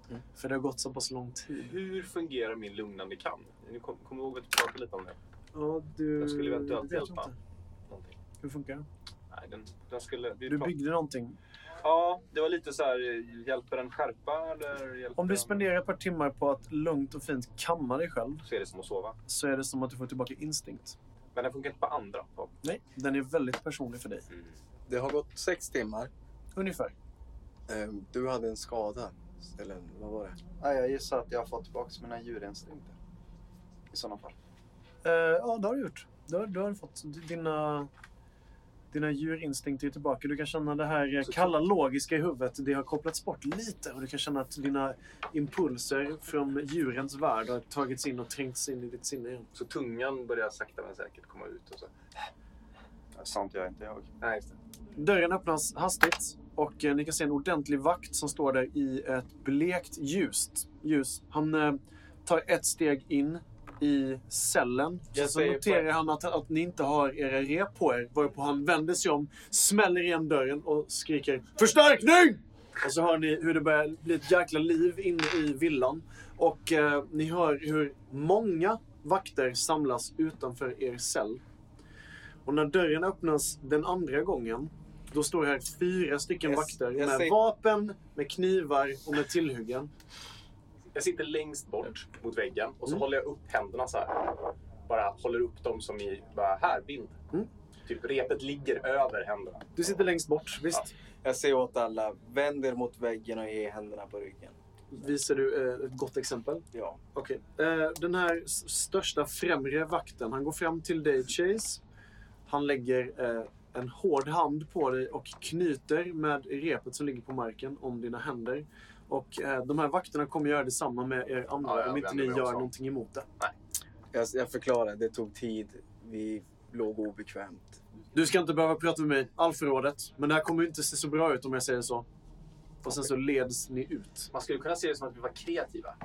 Mm.
För det har gått så pass lång tid.
Hur fungerar min lugnande kam? Ni kom- kommer ihåg att vi pratade lite om det?
Ja, du...
Den skulle eventuellt hjälpa.
inte.
Någonting.
Hur funkar det?
Nej, den, den skulle... Vi
Du byggde någonting.
Ja, det var lite så här, hjälper den skärpa eller hjälper
Om du
den-
spenderar ett par timmar på att lugnt och fint kamma dig själv
Så är det som att sova.
så är det som att du får tillbaka instinkt.
Men den funkar inte på andra. På.
Nej, den är väldigt personlig för dig.
Det har gått sex timmar.
Ungefär.
Ehm, Du hade en skada. Eller vad var det?
Nej, jag gissar att jag har fått tillbaka mina djurinstinkter. I sådana fall.
Eh, ja, det har du gjort. Du har, du har fått dina, dina djurinstinkter är tillbaka. Du kan känna det här
Så-
kalla logiska i huvudet. Det har kopplats bort lite och du kan känna att dina impulser från djurens värld har tagits in och trängts in i ditt sinne igen.
Så tungan börjar sakta men säkert komma ut. Och så.
Sånt gör inte jag.
Nej, just det.
Dörren öppnas hastigt och eh, ni kan se en ordentlig vakt som står där i ett blekt ljust ljus. Han eh, tar ett steg in i cellen.
Jag
så, noterar han att, att ni inte har era rep på er. Varpå han vänder sig om, smäller igen dörren och skriker Förstärkning! Och så hör ni hur det börjar bli ett jäkla liv inne i villan. Och eh, ni hör hur många vakter samlas utanför er cell. Och när dörren öppnas den andra gången, då står här fyra stycken
Jag-
vakter
jag
med
ser-
vapen, med knivar och med tillhyggen.
Jag sitter längst bort mot väggen och så
Mm.
håller jag upp händerna så här. Bara håller upp dem som i, bara här, bind.
Mm.
Typ repet ligger över händerna.
Du sitter längst bort, visst?
Jag säger åt alla, vänd er mot väggen och ge händerna på ryggen.
Visar du eh, ett gott exempel?
Ja.
Okej. Eh, den här största främre vakten, han går fram till dig Chase. Han lägger eh, en hård hand på dig och knyter med repet som ligger på marken om dina händer. Och eh, de här vakterna kommer göra detsamma med er andra
Ja, jag
om inte ni gör
också.
någonting emot det.
Jag, jag förklarar, det tog tid. Vi låg obekvämt.
Du ska inte behöva prata med mig, Alfrådet. Men det här kommer inte se så bra ut om jag säger så. Och sen så leds ni ut.
Man skulle kunna se det som att vi var kreativa.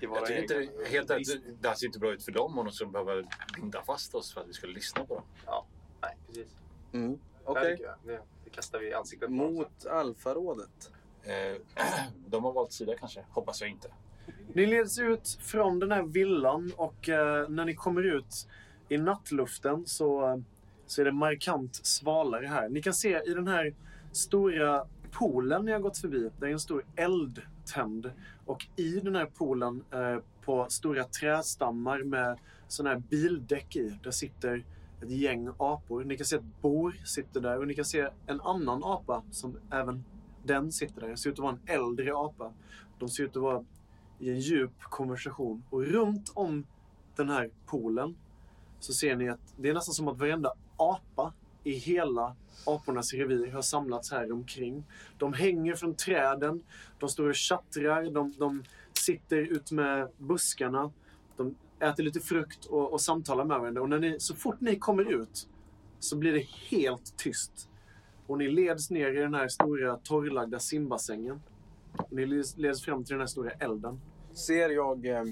I våra
Jag tycker inte,
egna-
helt ärligt, det- det här ser inte bra ut för dem om de skulle behöva binda fast oss för att vi skulle lyssna på dem.
Nej, precis.
Mm.
Det
Okej.
jag. Det, det kastar vi i ansiktet på.
Mot Alfarådet.
Eh, de har valt sida kanske, hoppas jag inte.
Ni leds ut från den här villan och eh, när ni kommer ut i nattluften så, eh, så är det markant svalare här. Ni kan se i den här stora poolen ni har gått förbi, där är en stor eld tänd. Och i den här poolen eh, på stora trästammar med sådana här bildäck i, där sitter ett gäng apor. Ni kan se att Bor sitter där och ni kan se en annan apa som även den sitter där. Det ser ut att vara en äldre apa. De ser ut att vara i en djup konversation. Och runt om den här poolen så ser ni att det är nästan som att varenda apa i hela apornas revir har samlats här omkring. De hänger från träden, de står och tjattrar, de, de sitter ut med buskarna, de äter lite frukt och, och samtalar med varandra. Och när ni, så fort ni kommer ut så blir det helt tyst. Och ni leds ner i den här stora torrlagda simbassängen. Och ni leds, fram till den här stora elden.
Ser jag, eh,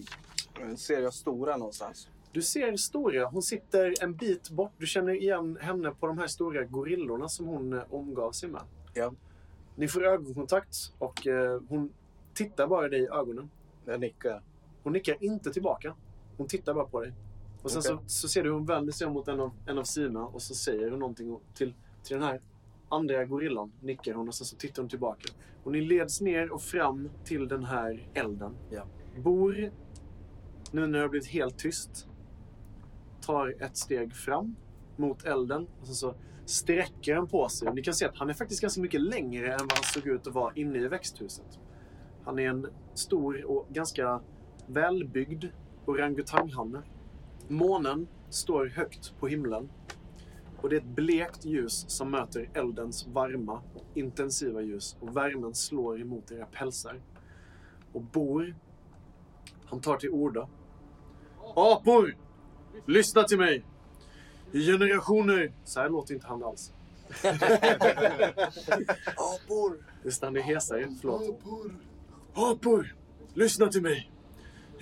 ser jag Stora någonstans?
Du ser Stora. Hon sitter en bit bort. Du känner igen henne på de här stora gorillorna som hon eh, omgav sig med.
Ja.
Ni får ögonkontakt och eh, hon tittar bara dig i ögonen.
Jag nickar.
Hon nickar inte tillbaka. Hon tittar bara på dig. Och sen
Okej.
så, så ser du hon vänder sig mot en av, en av sina och så säger hon någonting till, till den här andra gorillan. Nickar hon och sen så tittar hon tillbaka. Och ni leds ner och fram till den här elden.
Ja.
Bor, nu när det har blivit helt tyst, tar ett steg fram mot elden och sen så sträcker han på sig. Och ni kan se att han är faktiskt ganska mycket längre än vad han såg ut att vara inne i växthuset. Han är en stor och ganska välbyggd orangutanghanne. Månen står högt på himlen och det är ett blekt ljus som möter eldens varma, intensiva ljus och värmen slår emot era pälsar. Och Bor, han tar till orda. Apor! Lyssna till mig! I generationer... Så här låter inte han alls.
Apor!
Visst, han är hesare. Förlåt. Apor! Lyssna till mig!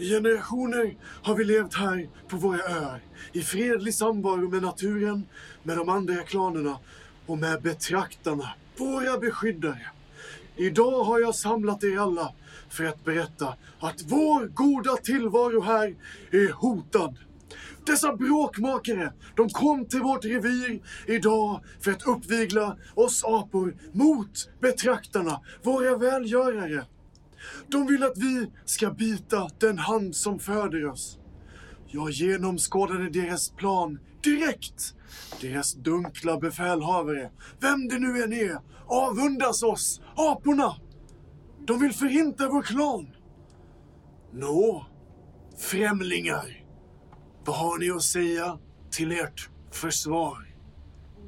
I generationer har vi levt här på våra öar. I fredlig samvaro med naturen, med de andra klanerna och med betraktarna, våra beskyddare. Idag har jag samlat er alla för att berätta att vår goda tillvaro här är hotad. Dessa bråkmakare, de kom till vårt revir idag för att uppvigla oss apor mot betraktarna, våra välgörare. De vill att vi ska bita den hand som föder oss. Jag genomskådade deras plan direkt. Deras dunkla befälhavare, vem det nu än är, avundas oss, aporna. De vill förinta vår klan. Nå, främlingar. Vad har ni att säga till ert försvar?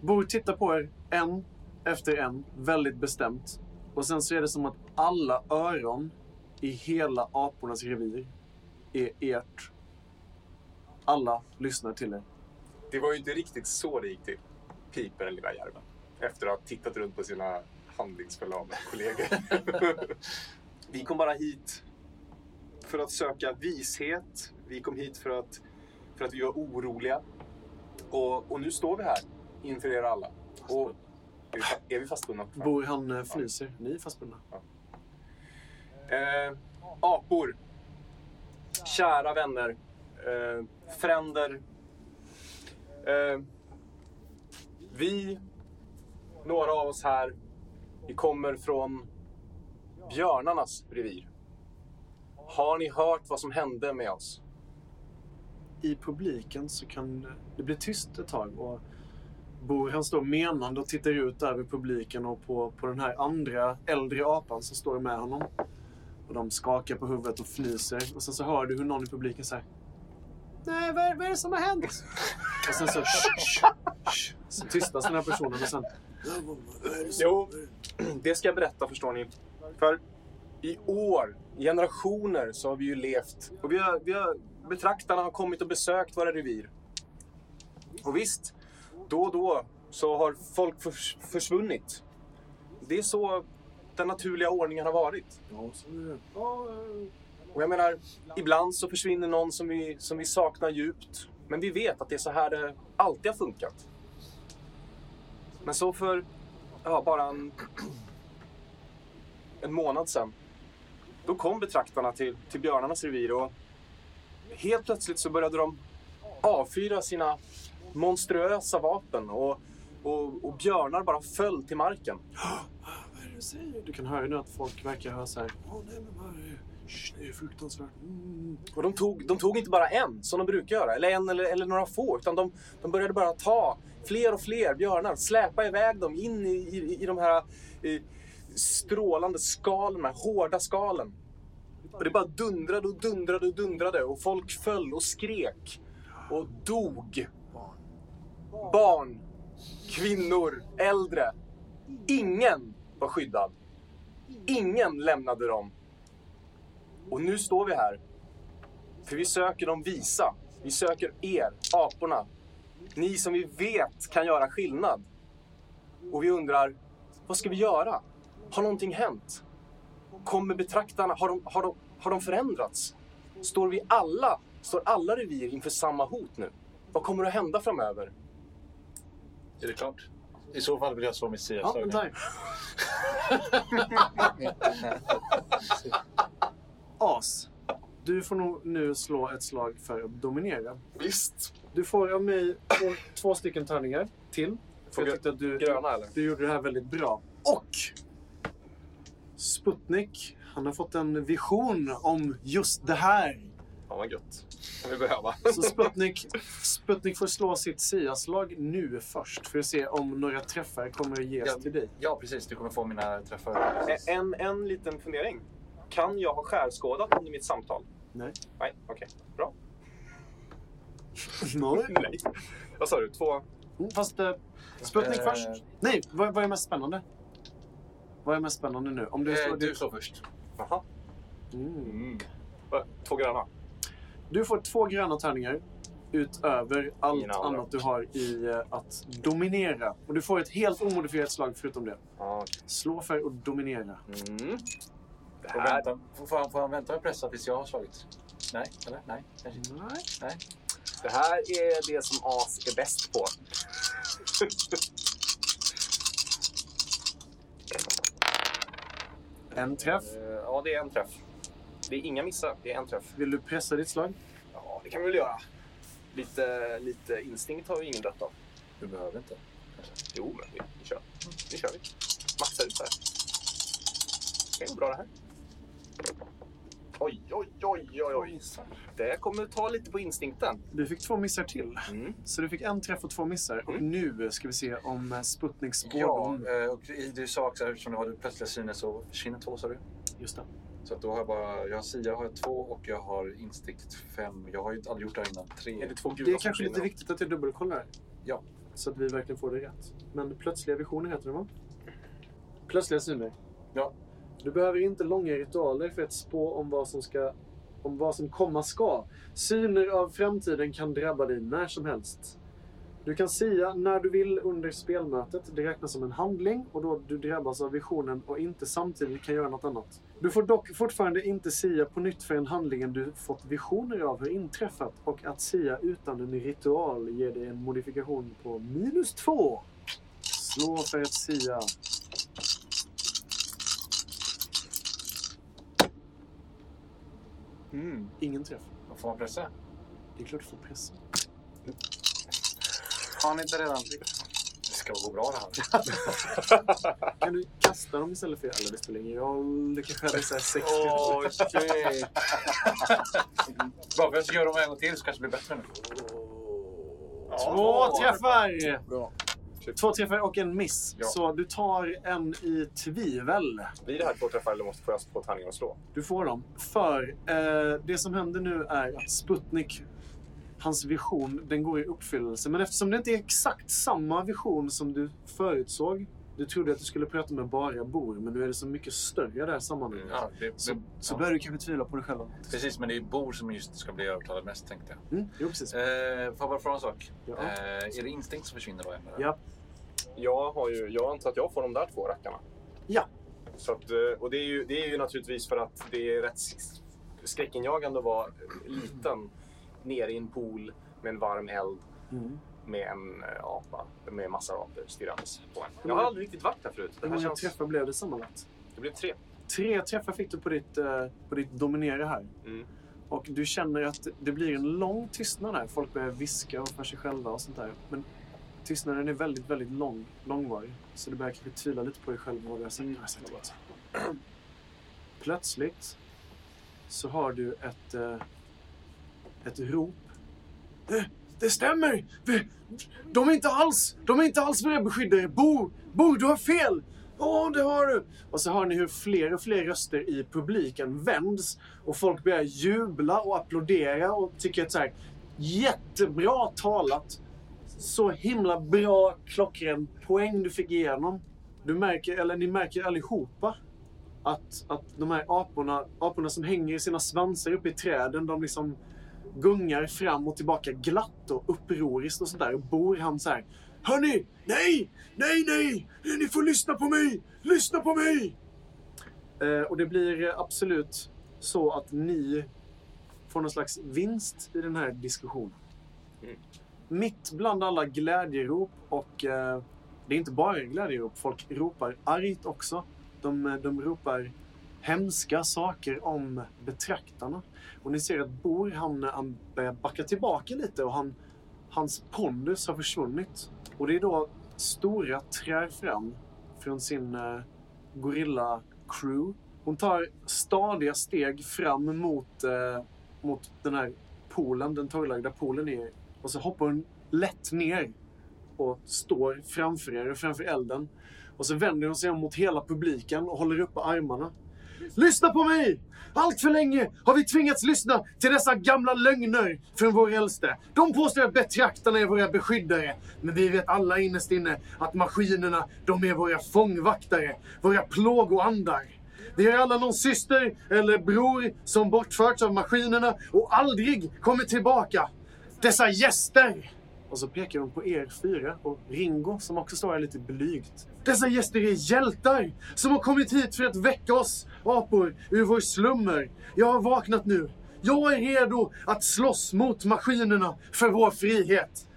Bor tittar på er en efter en, väldigt bestämt. Och sen så är det som att alla öron i hela apornas revir är ert. Alla lyssnar till er.
Det var ju inte riktigt så det gick till, piper den lilla järven. Efter att ha tittat runt på sina handlingsförlamade kollegor. vi kom bara hit för att söka vishet. Vi kom hit för att, för att vi var oroliga. Och, och nu står vi här inför er alla. Och är vi, fa- är vi fastbundna?
Bor han eh, fnyser. Ni är fastbundna.
Eh, apor. Kära vänner. Eh, fränder. Eh, vi, några av oss här, vi kommer från björnarnas revir. Har ni hört vad som hände med oss?
I publiken så kan det bli tyst ett tag. Och Bor han står menande och tittar ut över publiken och på, på den här andra äldre apan som står med honom. Och de skakar på huvudet och fnyser. Och sen så hör du hur någon i publiken säger Nej, vad är, vad är det som har hänt? och sen så... Shh, shh, shh, så tystas den här personen och sen...
Jo, det ska jag berätta förstår ni. För i år, i generationer, så har vi ju levt. Och vi har, vi har, betraktarna har kommit och besökt våra revir. Och visst, då och då så har folk förs, försvunnit. Det är så den naturliga ordningen har varit.
Ja, så är det.
Och jag menar, ibland så försvinner någon som vi, som vi saknar djupt. Men vi vet att det är så här det alltid har funkat. Men så för ja, bara en, en månad sedan. Då kom betraktarna till, till björnarnas revir och helt plötsligt så började de avfyra sina monstruösa vapen och, och, och björnar bara föll till marken.
Vad är det du säger? Du kan höra nu att folk verkar höra så här. Åh nej, men vad är det? Shh, det är fruktansvärt. Mm.
Och de tog, de tog inte bara en, som de brukar göra, eller en eller, eller några få, utan de, de började bara ta fler och fler björnar, släpa iväg dem in i, i, i de här i, strålande skalen, de här hårda skalen. Och det bara dundrade och dundrade och dundrade och folk föll och skrek och dog. Barn, kvinnor, äldre. Ingen var skyddad. Ingen lämnade dem. Och nu står vi här. För vi söker de visa. Vi söker er, aporna. Ni som vi vet kan göra skillnad. Och vi undrar, vad ska vi göra? Har någonting hänt? Kommer betraktarna, har de, har de, har de förändrats? Står vi alla, står alla revir inför samma hot nu? Vad kommer att hända framöver?
Är det klart? I så fall vill jag slå mitt
Ja,
Sia-slag.
men där. As. Du får nog nu slå ett slag för att dominera.
Visst.
Du får av mig två, två stycken tärningar till. För jag tyckte att du,
Gröna eller?
du gjorde det här väldigt bra. Och Sputnik, han har fått en vision om just det här.
Fan vad gött. kan vi behöva.
Så Sputnik, Sputnik får slå sitt SIA-slag nu först för att se om några träffar kommer att ges
Ja.
till dig.
Ja, precis. Du kommer få mina träffar.
En, en liten fundering. Kan jag ha skärskådat under mitt samtal?
Nej.
Nej, okej. Bra.
Nej.
Nej. Vad sa du? Två?
Mm, Fast eh, Sputnik
Eh.
först. Nej, vad, vad är mest spännande? Vad är mest spännande nu? Om du,
Eh,
slår
du slår först.
Jaha.
mm.
Mm. Två gröna?
Du får två gröna tärningar utöver allt
Ingen andra.
annat du har i eh, att dominera. Och du får ett helt omodifierat slag förutom det.
Ja.
Slå för att dominera.
Mm. Det
Får,
här...
vänta, får, får, han, får han vänta med pressa tills jag har slagit? Nej, eller? Nej, kanske inte.
Nej.
Nej.
Det här är det som As är bäst på.
En träff.
Eh, Ja, det är en träff. Det är inga missar, det är en träff.
Vill du pressa ditt slag?
Ja, det kan vi väl göra. Lite, lite instinkt har ju ingen dött av.
Du behöver inte.
Jo, men vi, vi kör. Nu kör vi. Maxar ut här. Det går bra det här. Oj, oj, oj, oj, oj. Det kommer ta lite på instinkten.
Du fick två missar till.
Mm.
Så du fick en träff och två missar. Och
Mm.
nu ska vi se om eh, Sputniks
Ja, eh, och i- du sa också eftersom du har det plötsliga synen så försvinner två sa du.
Just det.
Så att då har jag bara, jag har Sia har jag två och jag har instinkt fem. Jag har ju aldrig gjort det här innan. Tre.
Är det två gula
Det är
som
kanske lite
försvinner?
viktigt att jag dubbelkollar.
Ja.
Så att vi verkligen får det rätt. Men plötsliga visioner heter det va? Plötsliga syner.
Ja.
Du behöver inte långa ritualer för att spå om vad som ska om vad som komma ska. Syner av framtiden kan drabba dig när som helst. Du kan sia när du vill under spelmötet. Det räknas som en handling och då du drabbas av visionen och inte samtidigt kan göra något annat. Du får dock fortfarande inte sia på nytt förrän handlingen du fått visioner av har inträffat och att sia utan en ritual ger dig en modifikation på minus två. Slå för att sia.
Mm.
Ingen träff.
Vad får man pressa?
Det är klart du får pressa.
Har ni inte redan?
Det ska gå bra det här.
Kan du kasta dem istället för... Eller det spelar ingen roll. Det kanske hade så här 60.
Okej.
Bara för att jag ska göra dem en gång till så kanske det blir bättre nu.
Två träffar!
Bra.
Två träffar och en miss.
Ja.
Så du tar en i tvivel.
Blir det här två träffar eller måste jag få tärningen att slå?
Du får dem. För eh, det som händer nu är att Sputnik, hans vision, den går i uppfyllelse. Men eftersom det inte är exakt samma vision som du förutsåg. Du trodde att du skulle prata med bara Bor, men nu är det så mycket större det här sammanhanget.
Ja, det,
Så,
det,
så
ja.
börjar du kanske tvivla på dig själv.
Precis, men det är Bor som just ska bli övertalad mest tänkte jag.
Mm, jo, precis.
Eh, får jag bara fråga en sak?
Ja.
Eh, är det instinkt som försvinner då?
Ja.
Jag, har ju, jag antar att jag får de där två rackarna.
Ja.
Så att, eh, och det är, ju, det är ju naturligtvis för att det är rätt skräckinjagande att vara liten nere i en pool med en varm eld
Mm.
med en eh, apa med massa apor stirrandes på en. Jag har aldrig riktigt varit där förut. Det
Hur många
känns...
träffar blev det sammanlagt?
Det blev tre.
Tre träffar fick du på ditt, eh, på ditt dominera här.
Mm.
Och du känner att det blir en lång tystnad här. Folk börjar viska och för sig själva och sånt där. Men tystnaden är väldigt, väldigt lång, långvarig. Så du börjar kanske tvivla lite på dig själv vad du har sagt.
Mm.
Plötsligt så har du ett, eh, ett rop. Det, det stämmer! Vi, de är inte alls, de är inte alls våra. Bo, Bo, du har fel! Ja, det har du! Och så hör ni hur fler och fler röster i publiken vänds och folk börjar jubla och applådera och tycker att så här, jättebra talat. Så himla bra, klockren poäng du fick igenom. Du märker, eller ni märker allihopa att, att de här aporna, aporna som hänger i sina svansar uppe i träden, de liksom gungar fram och tillbaka glatt och upproriskt och sådär. Och Bor han så här. Hörni! Nej! Nej, nej! Ni får lyssna på mig! Lyssna på mig! Eh, och det blir absolut så att ni får någon slags vinst i den här diskussionen.
Mm.
Mitt bland alla glädjerop och eh, det är inte bara glädjerop. Folk ropar argt också. De, eh, de ropar hemska saker om betraktarna. Och ni ser att Bor, han, han börjar backa tillbaka lite och han, hans pondus har försvunnit. Och det är då Stora trär fram från sin eh, gorilla-crew. Hon tar stadiga steg fram mot, eh, mot den här poolen, den torrlagda poolen är Och så hoppar hon lätt ner och står framför er, framför elden. Och så vänder hon sig om mot hela publiken och håller uppe armarna. Lyssna på mig! Allt för länge har vi tvingats lyssna till dessa gamla lögner från vår äldste. De påstår att betraktarna är våra beskyddare. Men vi vet alla innerst inne att maskinerna, de är våra fångvaktare. Våra plågoandar. Vi har alla någon syster eller bror som bortförts av maskinerna och aldrig kommer tillbaka. Dessa gäster! Och så pekar de på er fyra och Ringo som också står här lite blygt. Dessa gäster är hjältar som har kommit hit för att väcka oss apor ur vår slummer. Jag har vaknat nu. Jag är redo att slåss mot maskinerna för vår frihet.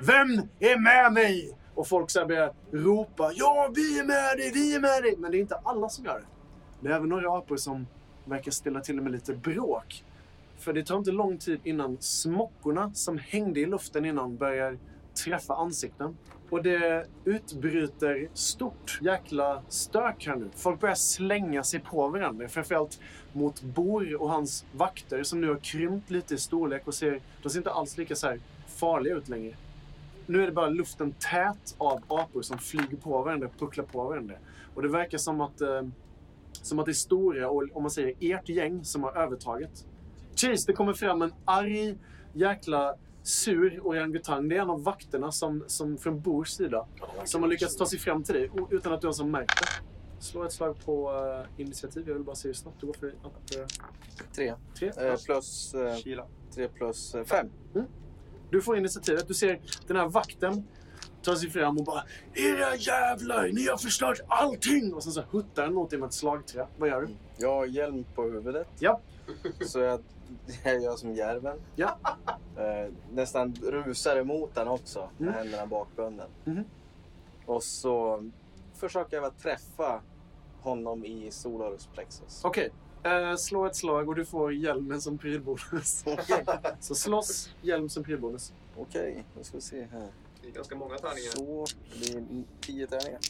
Vem är med mig? Och folk så här börjar ropa ja, vi är med dig, vi är med dig. Men det är inte alla som gör det. Det är även några apor som verkar ställa till med lite bråk. För det tar inte lång tid innan smockorna som hängde i luften innan börjar träffa ansikten. Och det utbryter stort jäkla stök här nu. Folk börjar slänga sig på varandra. Framförallt mot Bor och hans vakter som nu har krympt lite i storlek och ser, de ser inte alls lika så här farliga ut längre. Nu är det bara luften tät av apor som flyger på varandra, pucklar på varandra. Och det verkar som att, eh, som att det är stora, och om man säger ert gäng, som har övertaget. Cheese, det kommer fram en arg, jäkla sur orangutang. Det är en av vakterna som, som från Bors sida. Som har lyckats ta sig fram till dig utan att du ens har märkt det. Slå ett slag på eh, initiativ. Jag vill bara se hur snabbt du går för att... Uh,
Tre.
tre.
Eh, plus
Kila.
tre plus eh, fem.
Du får initiativet. Du ser den här vakten ta sig fram och bara Era jävlar! Ni har förstört allting! Och sen så huttar den mot dig med ett slagträ. Vad gör du?
Jag har hjälm på huvudet.
Ja.
Så jag, jag gör som järven.
Ja.
Eh, nästan rusar emot den också med
Mm.
händerna bakbunden.
Mhm.
Och så försöker jag träffa honom i solarus plexus.
Okej. Eh, slå ett slag och du får hjälmen som prylbonus. så slåss, hjälm som prylbonus.
Okej, nu ska vi se här.
Det är ganska många tärningar.
Så, det blir tio tärningar.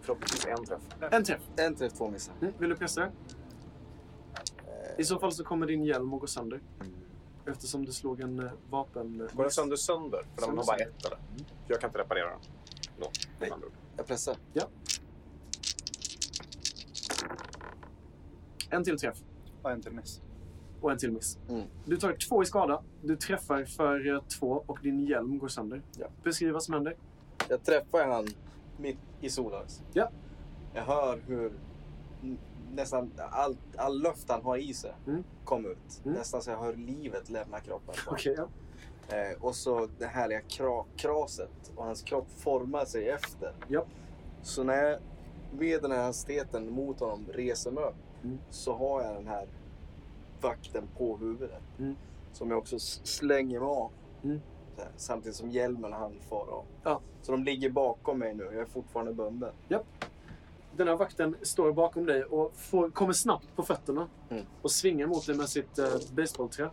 Förhoppningsvis en träff.
En träff.
En träff, två missar.
Mm. Vill du pressa det? I så fall så kommer din hjälm att gå sönder. Eftersom du slog en eh, vapen...
Går den sönder sönder? För de har bara
Sönder.
ett eller? För jag kan inte reparera den. Då,
Nej.
med andra ord.
Jag pressar.
En till träff.
Och en till miss.
Och en till miss.
Mm.
Du tar två i skada. Du träffar för eh, två och din hjälm går sönder.
Ja.
Beskriv vad som händer.
Jag träffar han mitt i solarus.
Ja.
Jag hör hur nästan all, all luft han har i sig
Mm.
kom ut.
Mm.
Nästan så jag hör livet lämna kroppen.
Okej, ja.
Eh, och så det härliga kra, kraset och hans kropp formar sig efter.
Ja.
Så när jag med den här hastigheten mot honom reser mig upp
Mm.
så har jag den här vakten på huvudet.
Mm.
Som jag också slänger mig av.
Mm.
Här, Samtidigt som hjälmen han far av.
Ja.
Så de ligger bakom mig nu. Jag är fortfarande bunden.
Den här vakten står bakom dig och får, kommer snabbt på fötterna
Mm.
och svingar mot dig med sitt eh, baseballträ.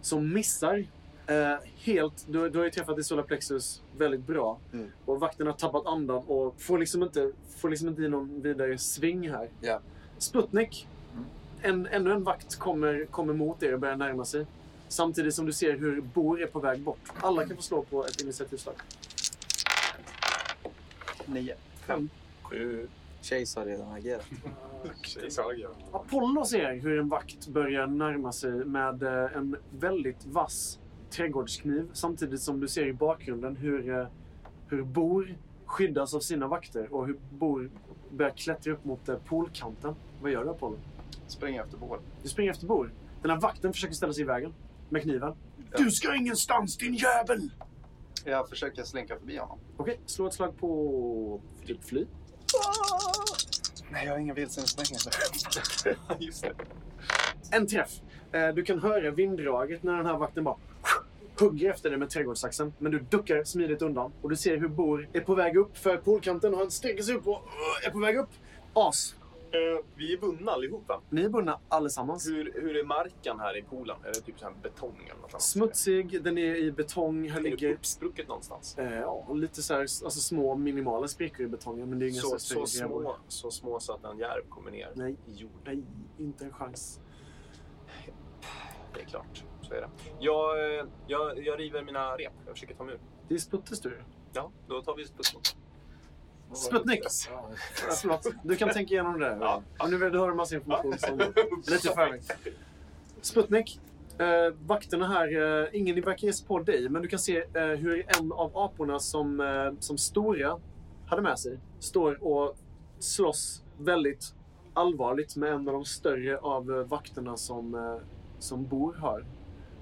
Som missar eh, helt. Du, du har ju träffat i solar plexus väldigt bra.
Mm.
Och vakten har tappat andan och får liksom inte, får liksom inte i någon vidare sving här.
Ja.
Sputnik. En, ännu en vakt kommer, kommer mot er och börjar närma sig. Samtidigt som du ser hur Bor är på väg bort. Alla kan få slå på ett initiativslag.
Nio.
Fem.
Sju.
Chase har redan agerat.
Kejsarliga.
Apollo ser hur en vakt börjar närma sig med eh, en väldigt vass trädgårdskniv. Samtidigt som du ser i bakgrunden hur, eh, hur Bor skyddas av sina vakter och hur Bor börjar klättra upp mot eh, poolkanten. Vad gör du Apollo?
Springer efter bål.
Du springer efter Bor. Den här vakten försöker ställa sig i vägen med kniven.
Ja.
Du ska ingenstans din jävel!
Jag försöker slinka förbi honom.
Okej, slå ett slag på typ fly.
Nej, jag har ingen vildsvinssprängare.
Just det.
En träff. Eh, du kan höra vinddraget när den här vakten bara hugger efter dig med trädgårdssaxen. Men du duckar smidigt undan. Och du ser hur Bor är på väg upp för poolkanten och han sträcker sig upp och eh, är på väg upp. As.
Eh, vi är bundna allihopa.
Ni är bundna allesammans.
Hur, hur är marken här i poolen? Är det typ så här betong eller något annat?
Smutsig, den är i betong. Här
Är det
ligger
uppsprucket någonstans?
eh, ja, lite så här, alltså små minimala sprickor i betongen. Men det är inga
Så, så, små, så små så att en järv kommer ner
Nej.
i jorden.
Nej, inte en chans.
Det är klart, så är det. Jag, eh, jag, jag river mina rep. Jag försöker ta mig ur.
Det är Sputtes tur.
Ja, då tar vi mot.
Sputnik!
Ja.
Ja, Förlåt, du kan tänka igenom det.
Ja.
Nu du har en massa information som lite förväg. Sputnik. Eh, vakterna här, eh, ingen verkar ge sig på dig, men du kan se eh, hur en av aporna som, eh, som Stora hade med sig står och slåss väldigt allvarligt med en av de större av eh, vakterna som, eh, som Bor har.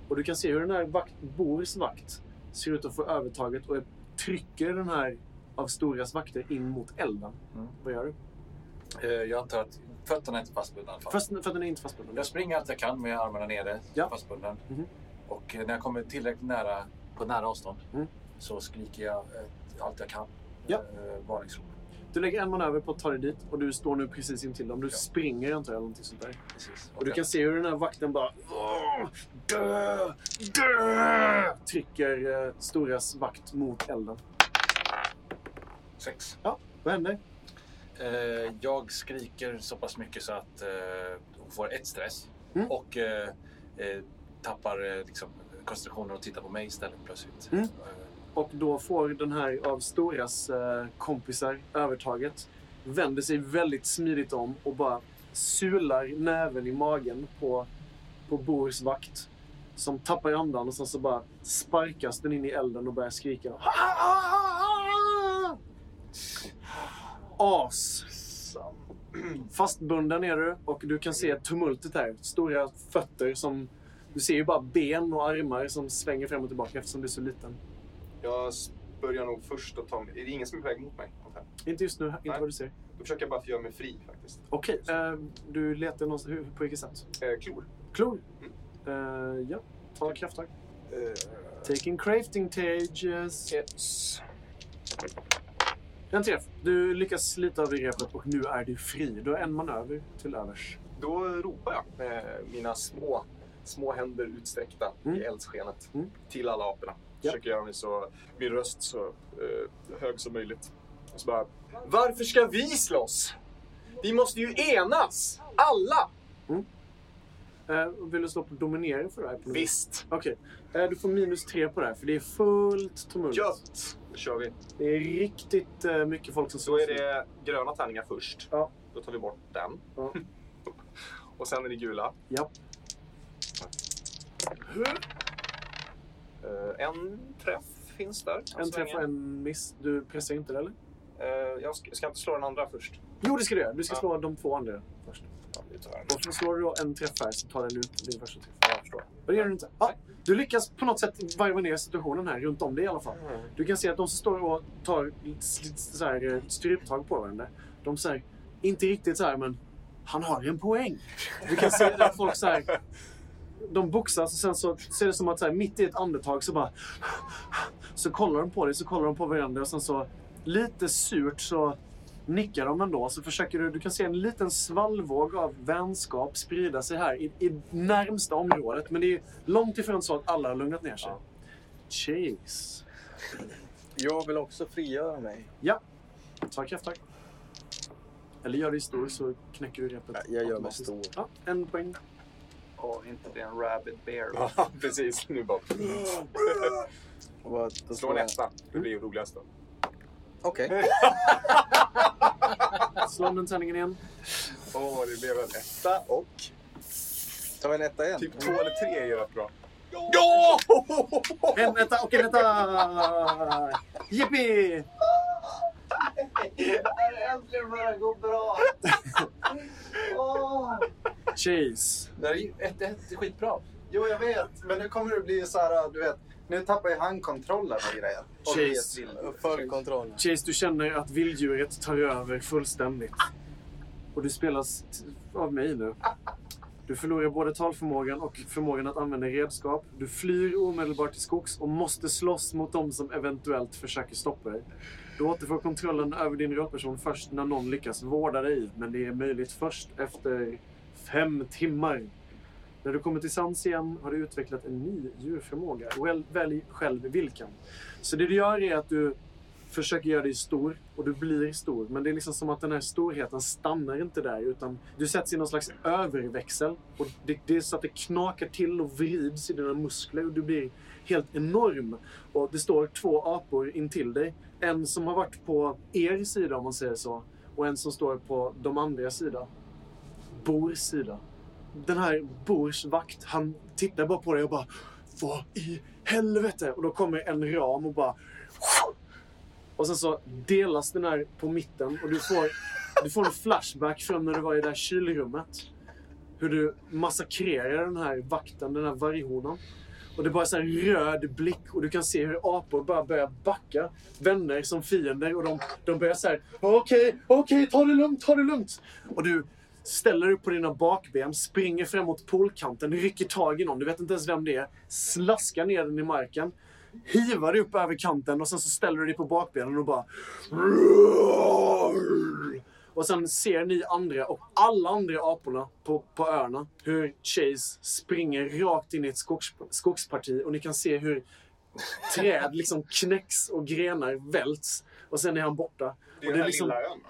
Och du kan se hur den här vakt, Bors vakt ser ut att få övertaget och trycker den här av Storas vakter in mot elden.
Mm.
Vad gör du?
Eh, Jag antar att fötterna är inte fastbundna.
Fast den är inte fastbunden.
Jag springer allt jag kan med armarna nere,
Ja.
fastbunden.
Mhm.
Och eh, när jag kommer tillräckligt nära, på nära avstånd,
Mm.
så skriker jag ett, allt jag kan.
Ja.
Eh, varningsrop.
Du lägger en manöver på att ta dig dit och du står nu precis intill dem. Du
Ja.
springer antar jag, eller någonting sånt där.
Precis.
Och du kan se hur den här vakten bara... "Åh, Dö! Dö! Trycker eh, Storas vakt mot elden.
Sex.
Vad händer?
Eh, jag skriker så pass mycket så att eh, hon får ett stress.
Mm.
Och eh, eh, tappar eh, liksom, koncentrationen och tittar på mig istället plötsligt.
Mm.
Eh,
Och då får den här av Storas kompisar övertaget. Vänder sig väldigt smidigt om och bara sular näven i magen på, på Bors vakt. Som tappar andan och sen så bara sparkas den in i elden och börjar skrika. As! Fastbunden är du och du kan se tumultet här. Stora fötter som... Du ser ju bara ben och armar som svänger fram och tillbaka eftersom du är så liten.
Jag börjar nog först att ta mig... Är det ingen som är på väg mot mig?
Inte just nu, inte
Nej.
vad du ser.
Då försöker jag bara göra mig fri faktiskt.
Okej, eh, du letar någonstans, hur, på vilket sätt?
Eh, klor.
Klor? Eh, ja, ta krafttag.
Eh,
Taking crafting tages.
yes.
En träff. Du lyckas slita av repet och nu är du fri. Du har en manöver till övers.
Då ropar jag med mina små, små händer utsträckta
Mm.
i eldskenet
Mm.
till alla aporna.
Ja.
Försöker göra mig så, min röst så eh, hög som möjligt. Och så bara, Varför ska vi slåss? Vi måste ju enas! Alla!
Eh, vill du slå på dominering för det här?
Visst.
Okej. Eh, du får minus tre på det här för det är fullt tumult.
Gött! Då kör vi.
Det är riktigt eh, mycket folk som
Då
slåss.
är det gröna tärningar först.
Ja.
Då tar vi bort den.
Ja.
och sen är det gula.
Ja.
En träff finns där. än
En träff och en miss. Du pressar inte det eller?
Jag ska, ska jag inte slå den andra först?
Jo, det ska du göra. Du ska
Ja.
slå de två andra först. Och så slår du då en träff här så tar den ut din första träff.
Jag förstår.
Och det gör du inte. Ja, du lyckas på något sätt varva ner situationen här runt om dig i alla fall. Du kan se att de som står och tar så här, eh, stryptag på varandra, de säger inte riktigt så här, men han har en poäng. Du kan se att folk så här, de boxas och sen så ser det som att så här, mitt i ett andetag så bara så kollar de på dig, så kollar de på varandra och sen så lite surt så nickar de ändå. Så försöker du, du kan se en liten svallvåg av vänskap sprida sig här i, i närmsta området. Men det är långt ifrån så att alla har lugnat ner sig.
Ja.
Chase.
Jag vill också frigöra mig.
Ta krafttag. Eller gör dig stor så knäcker du repet.
Ja, jag gör mig stor.
Ja, en poäng.
Och inte det är en rabbit bear.
Ja, precis. Nu bara... Slå en etta. Det blir ju roligast då.
Okej.
Slå om den tärningen igen.
Åh, det blev en etta och...
Tar vi en etta igen?
Typ två eller tre är rätt bra.
Ja! En etta och en etta! Jippi!
Äntligen börjar det gå bra! Åh.
Chase.
Det är ju ett, ett, skitbra.
Jo, jag vet. Men nu kommer det bli så här, du vet. Nu tappar ju han kontrollen och grejer. Och blir ett vill-
Full kontroll.
Chase, du känner att vilddjuret tar över fullständigt. Och du spelas av mig nu. Du förlorar både talförmågan och förmågan att använda redskap. Du flyr omedelbart till skogs och måste slåss mot dem som eventuellt försöker stoppa dig. Du återfår kontrollen över din rollperson först när någon lyckas vårda dig. Men det är möjligt först efter fem timmar. När du kommer till sans igen har du utvecklat en ny djurförmåga. Väl, välj själv vilken. Så det du gör är att du försöker göra dig stor och du blir stor. Men det är liksom som att den här storheten stannar inte där utan du sätts i någon slags överväxel. Och det, det är så att det knakar till och vrids i dina muskler och du blir helt enorm. Och det står två apor intill dig. En som har varit på er sida om man säger så. Och en som står på de andra sida. Bors sida. Den här Bors vakt, han tittar bara på dig och bara Vad i helvete? Och då kommer en ram och bara och sen så delas den här på mitten och du får, du får en flashback från när du var i det där kylrummet. Hur du massakrerar den här vakten, den här varghonan. Och det är bara så här röd blick och du kan se hur apor bara börjar backa. Vänner som fiender och de, de börjar så här. Okej, okej, ta det lugnt, ta det lugnt. Och du ställer dig på dina bakben, springer fram mot poolkanten, rycker tag i någon, du vet inte ens vem det är, slaskar ner den i marken hivar upp över kanten och sen så ställer du dig på bakbenen och bara... Och sen ser ni andra och alla andra aporna på, på öarna hur Chase springer rakt in i ett skogs, skogsparti och ni kan se hur träd liksom knäcks och grenar välts. Och sen är han borta.
Det är
och
den här
liksom,
lilla ön.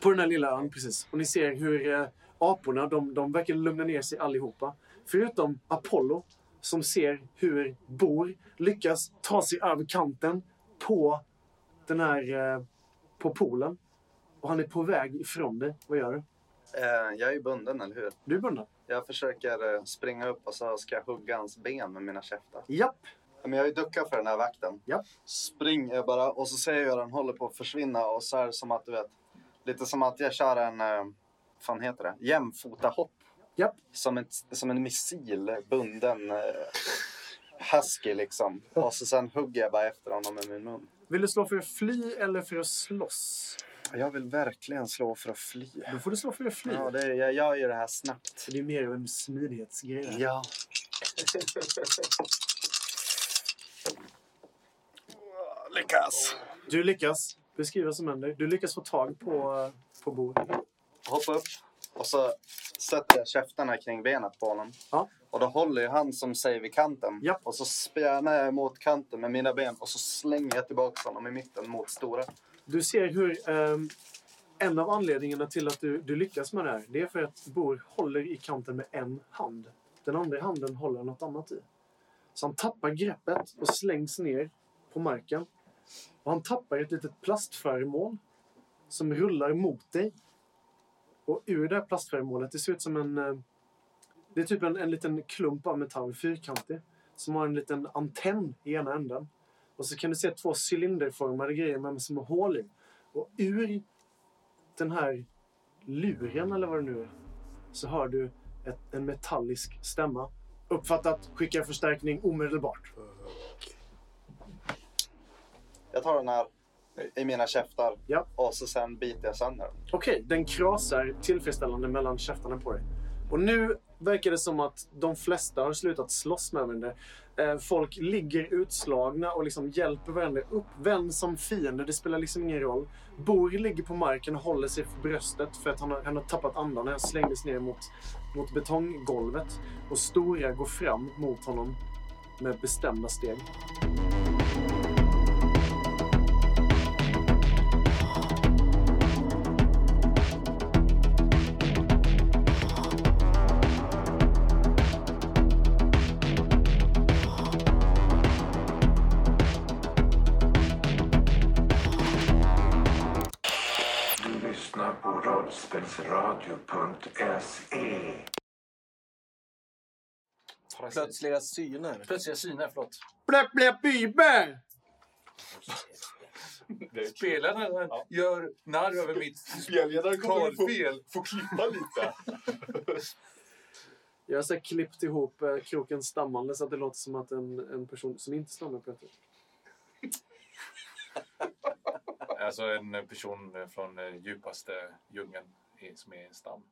På den här lilla ön, precis. Och ni ser hur eh, aporna, de, de verkar lugna ner sig allihopa. Förutom Apollo, som ser hur Bor lyckas ta sig över kanten på den här eh, på poolen. Och han är på väg ifrån dig. Vad gör du?
Eh, jag är ju bunden, eller hur?
Du är bunden.
Jag försöker eh, springa upp och så ska jag hugga hans ben med mina käftar.
Japp.
Men jag är ju duckat för den här vakten.
Ja.
Springer bara och så ser jag hur den håller på att försvinna och så är det som att du vet, lite som att jag kör en, eh, vad fan heter det, jämfota hopp.
Japp.
Som, ett, som en missil bunden eh, husky liksom. Och så sen hugger jag bara efter honom med min mun.
Vill du slå för att fly eller för att slåss?
Jag vill verkligen slå för att fly.
Då får du slå för att fly.
Ja, det, jag gör ju det här snabbt.
Så det är mer av en smidighetsgrej.
Ja. Lyckas.
Du lyckas. Beskriv vad som händer. Du lyckas få tag på, eh, på Bor.
Hoppa upp och så sätter jag käftarna kring benet på honom.
Ja.
Och då håller ju han som sig vid kanten.
Ja.
Och så spjärnar jag mot kanten med mina ben och så slänger jag tillbaka honom i mitten mot stora.
Du ser hur ehm, en av anledningarna till att du, du lyckas med det här, det är för att Bor håller i kanten med en hand. Den andra handen håller något annat i. Så han tappar greppet och slängs ner på marken. Och han tappar ett litet plastföremål som rullar mot dig. Och ur det här plastföremålet, det ser ut som en... Eh, det är typ en, en liten klump av metall, fyrkantig, som har en liten antenn i ena änden. Och så kan du se två cylinderformade grejer med små hål i. Och ur den här luren, eller vad det nu är, så hör du ett, en metallisk stämma. Uppfattat, Skicka förstärkning omedelbart.
Jag tar den här i mina käftar
Ja.
och så sen biter jag sönder den.
Okej, den krasar tillfredsställande mellan käftarna på dig. Och nu verkar det som att de flesta har slutat slåss med varandra. Eh, folk ligger utslagna och liksom hjälper varandra upp. Vän som fiende, det spelar liksom ingen roll. Bor ligger på marken och håller sig för bröstet för att han har, han har tappat andan han slängdes ner mot, mot betonggolvet. Och Stora går fram mot honom med bestämda steg.
Plötsliga syner.
Plötsliga syner, förlåt.
Bläpp, bläpp, bybär!
Spelaren gör narr över mitt
Spelledaren kommer få,
talfel.
få klippa lite.
Jag har så klippt ihop eh, kroken stammande så att det låter som att en, en person som inte stammar pratar.
Alltså en person från eh, djupaste djungeln som är en stam.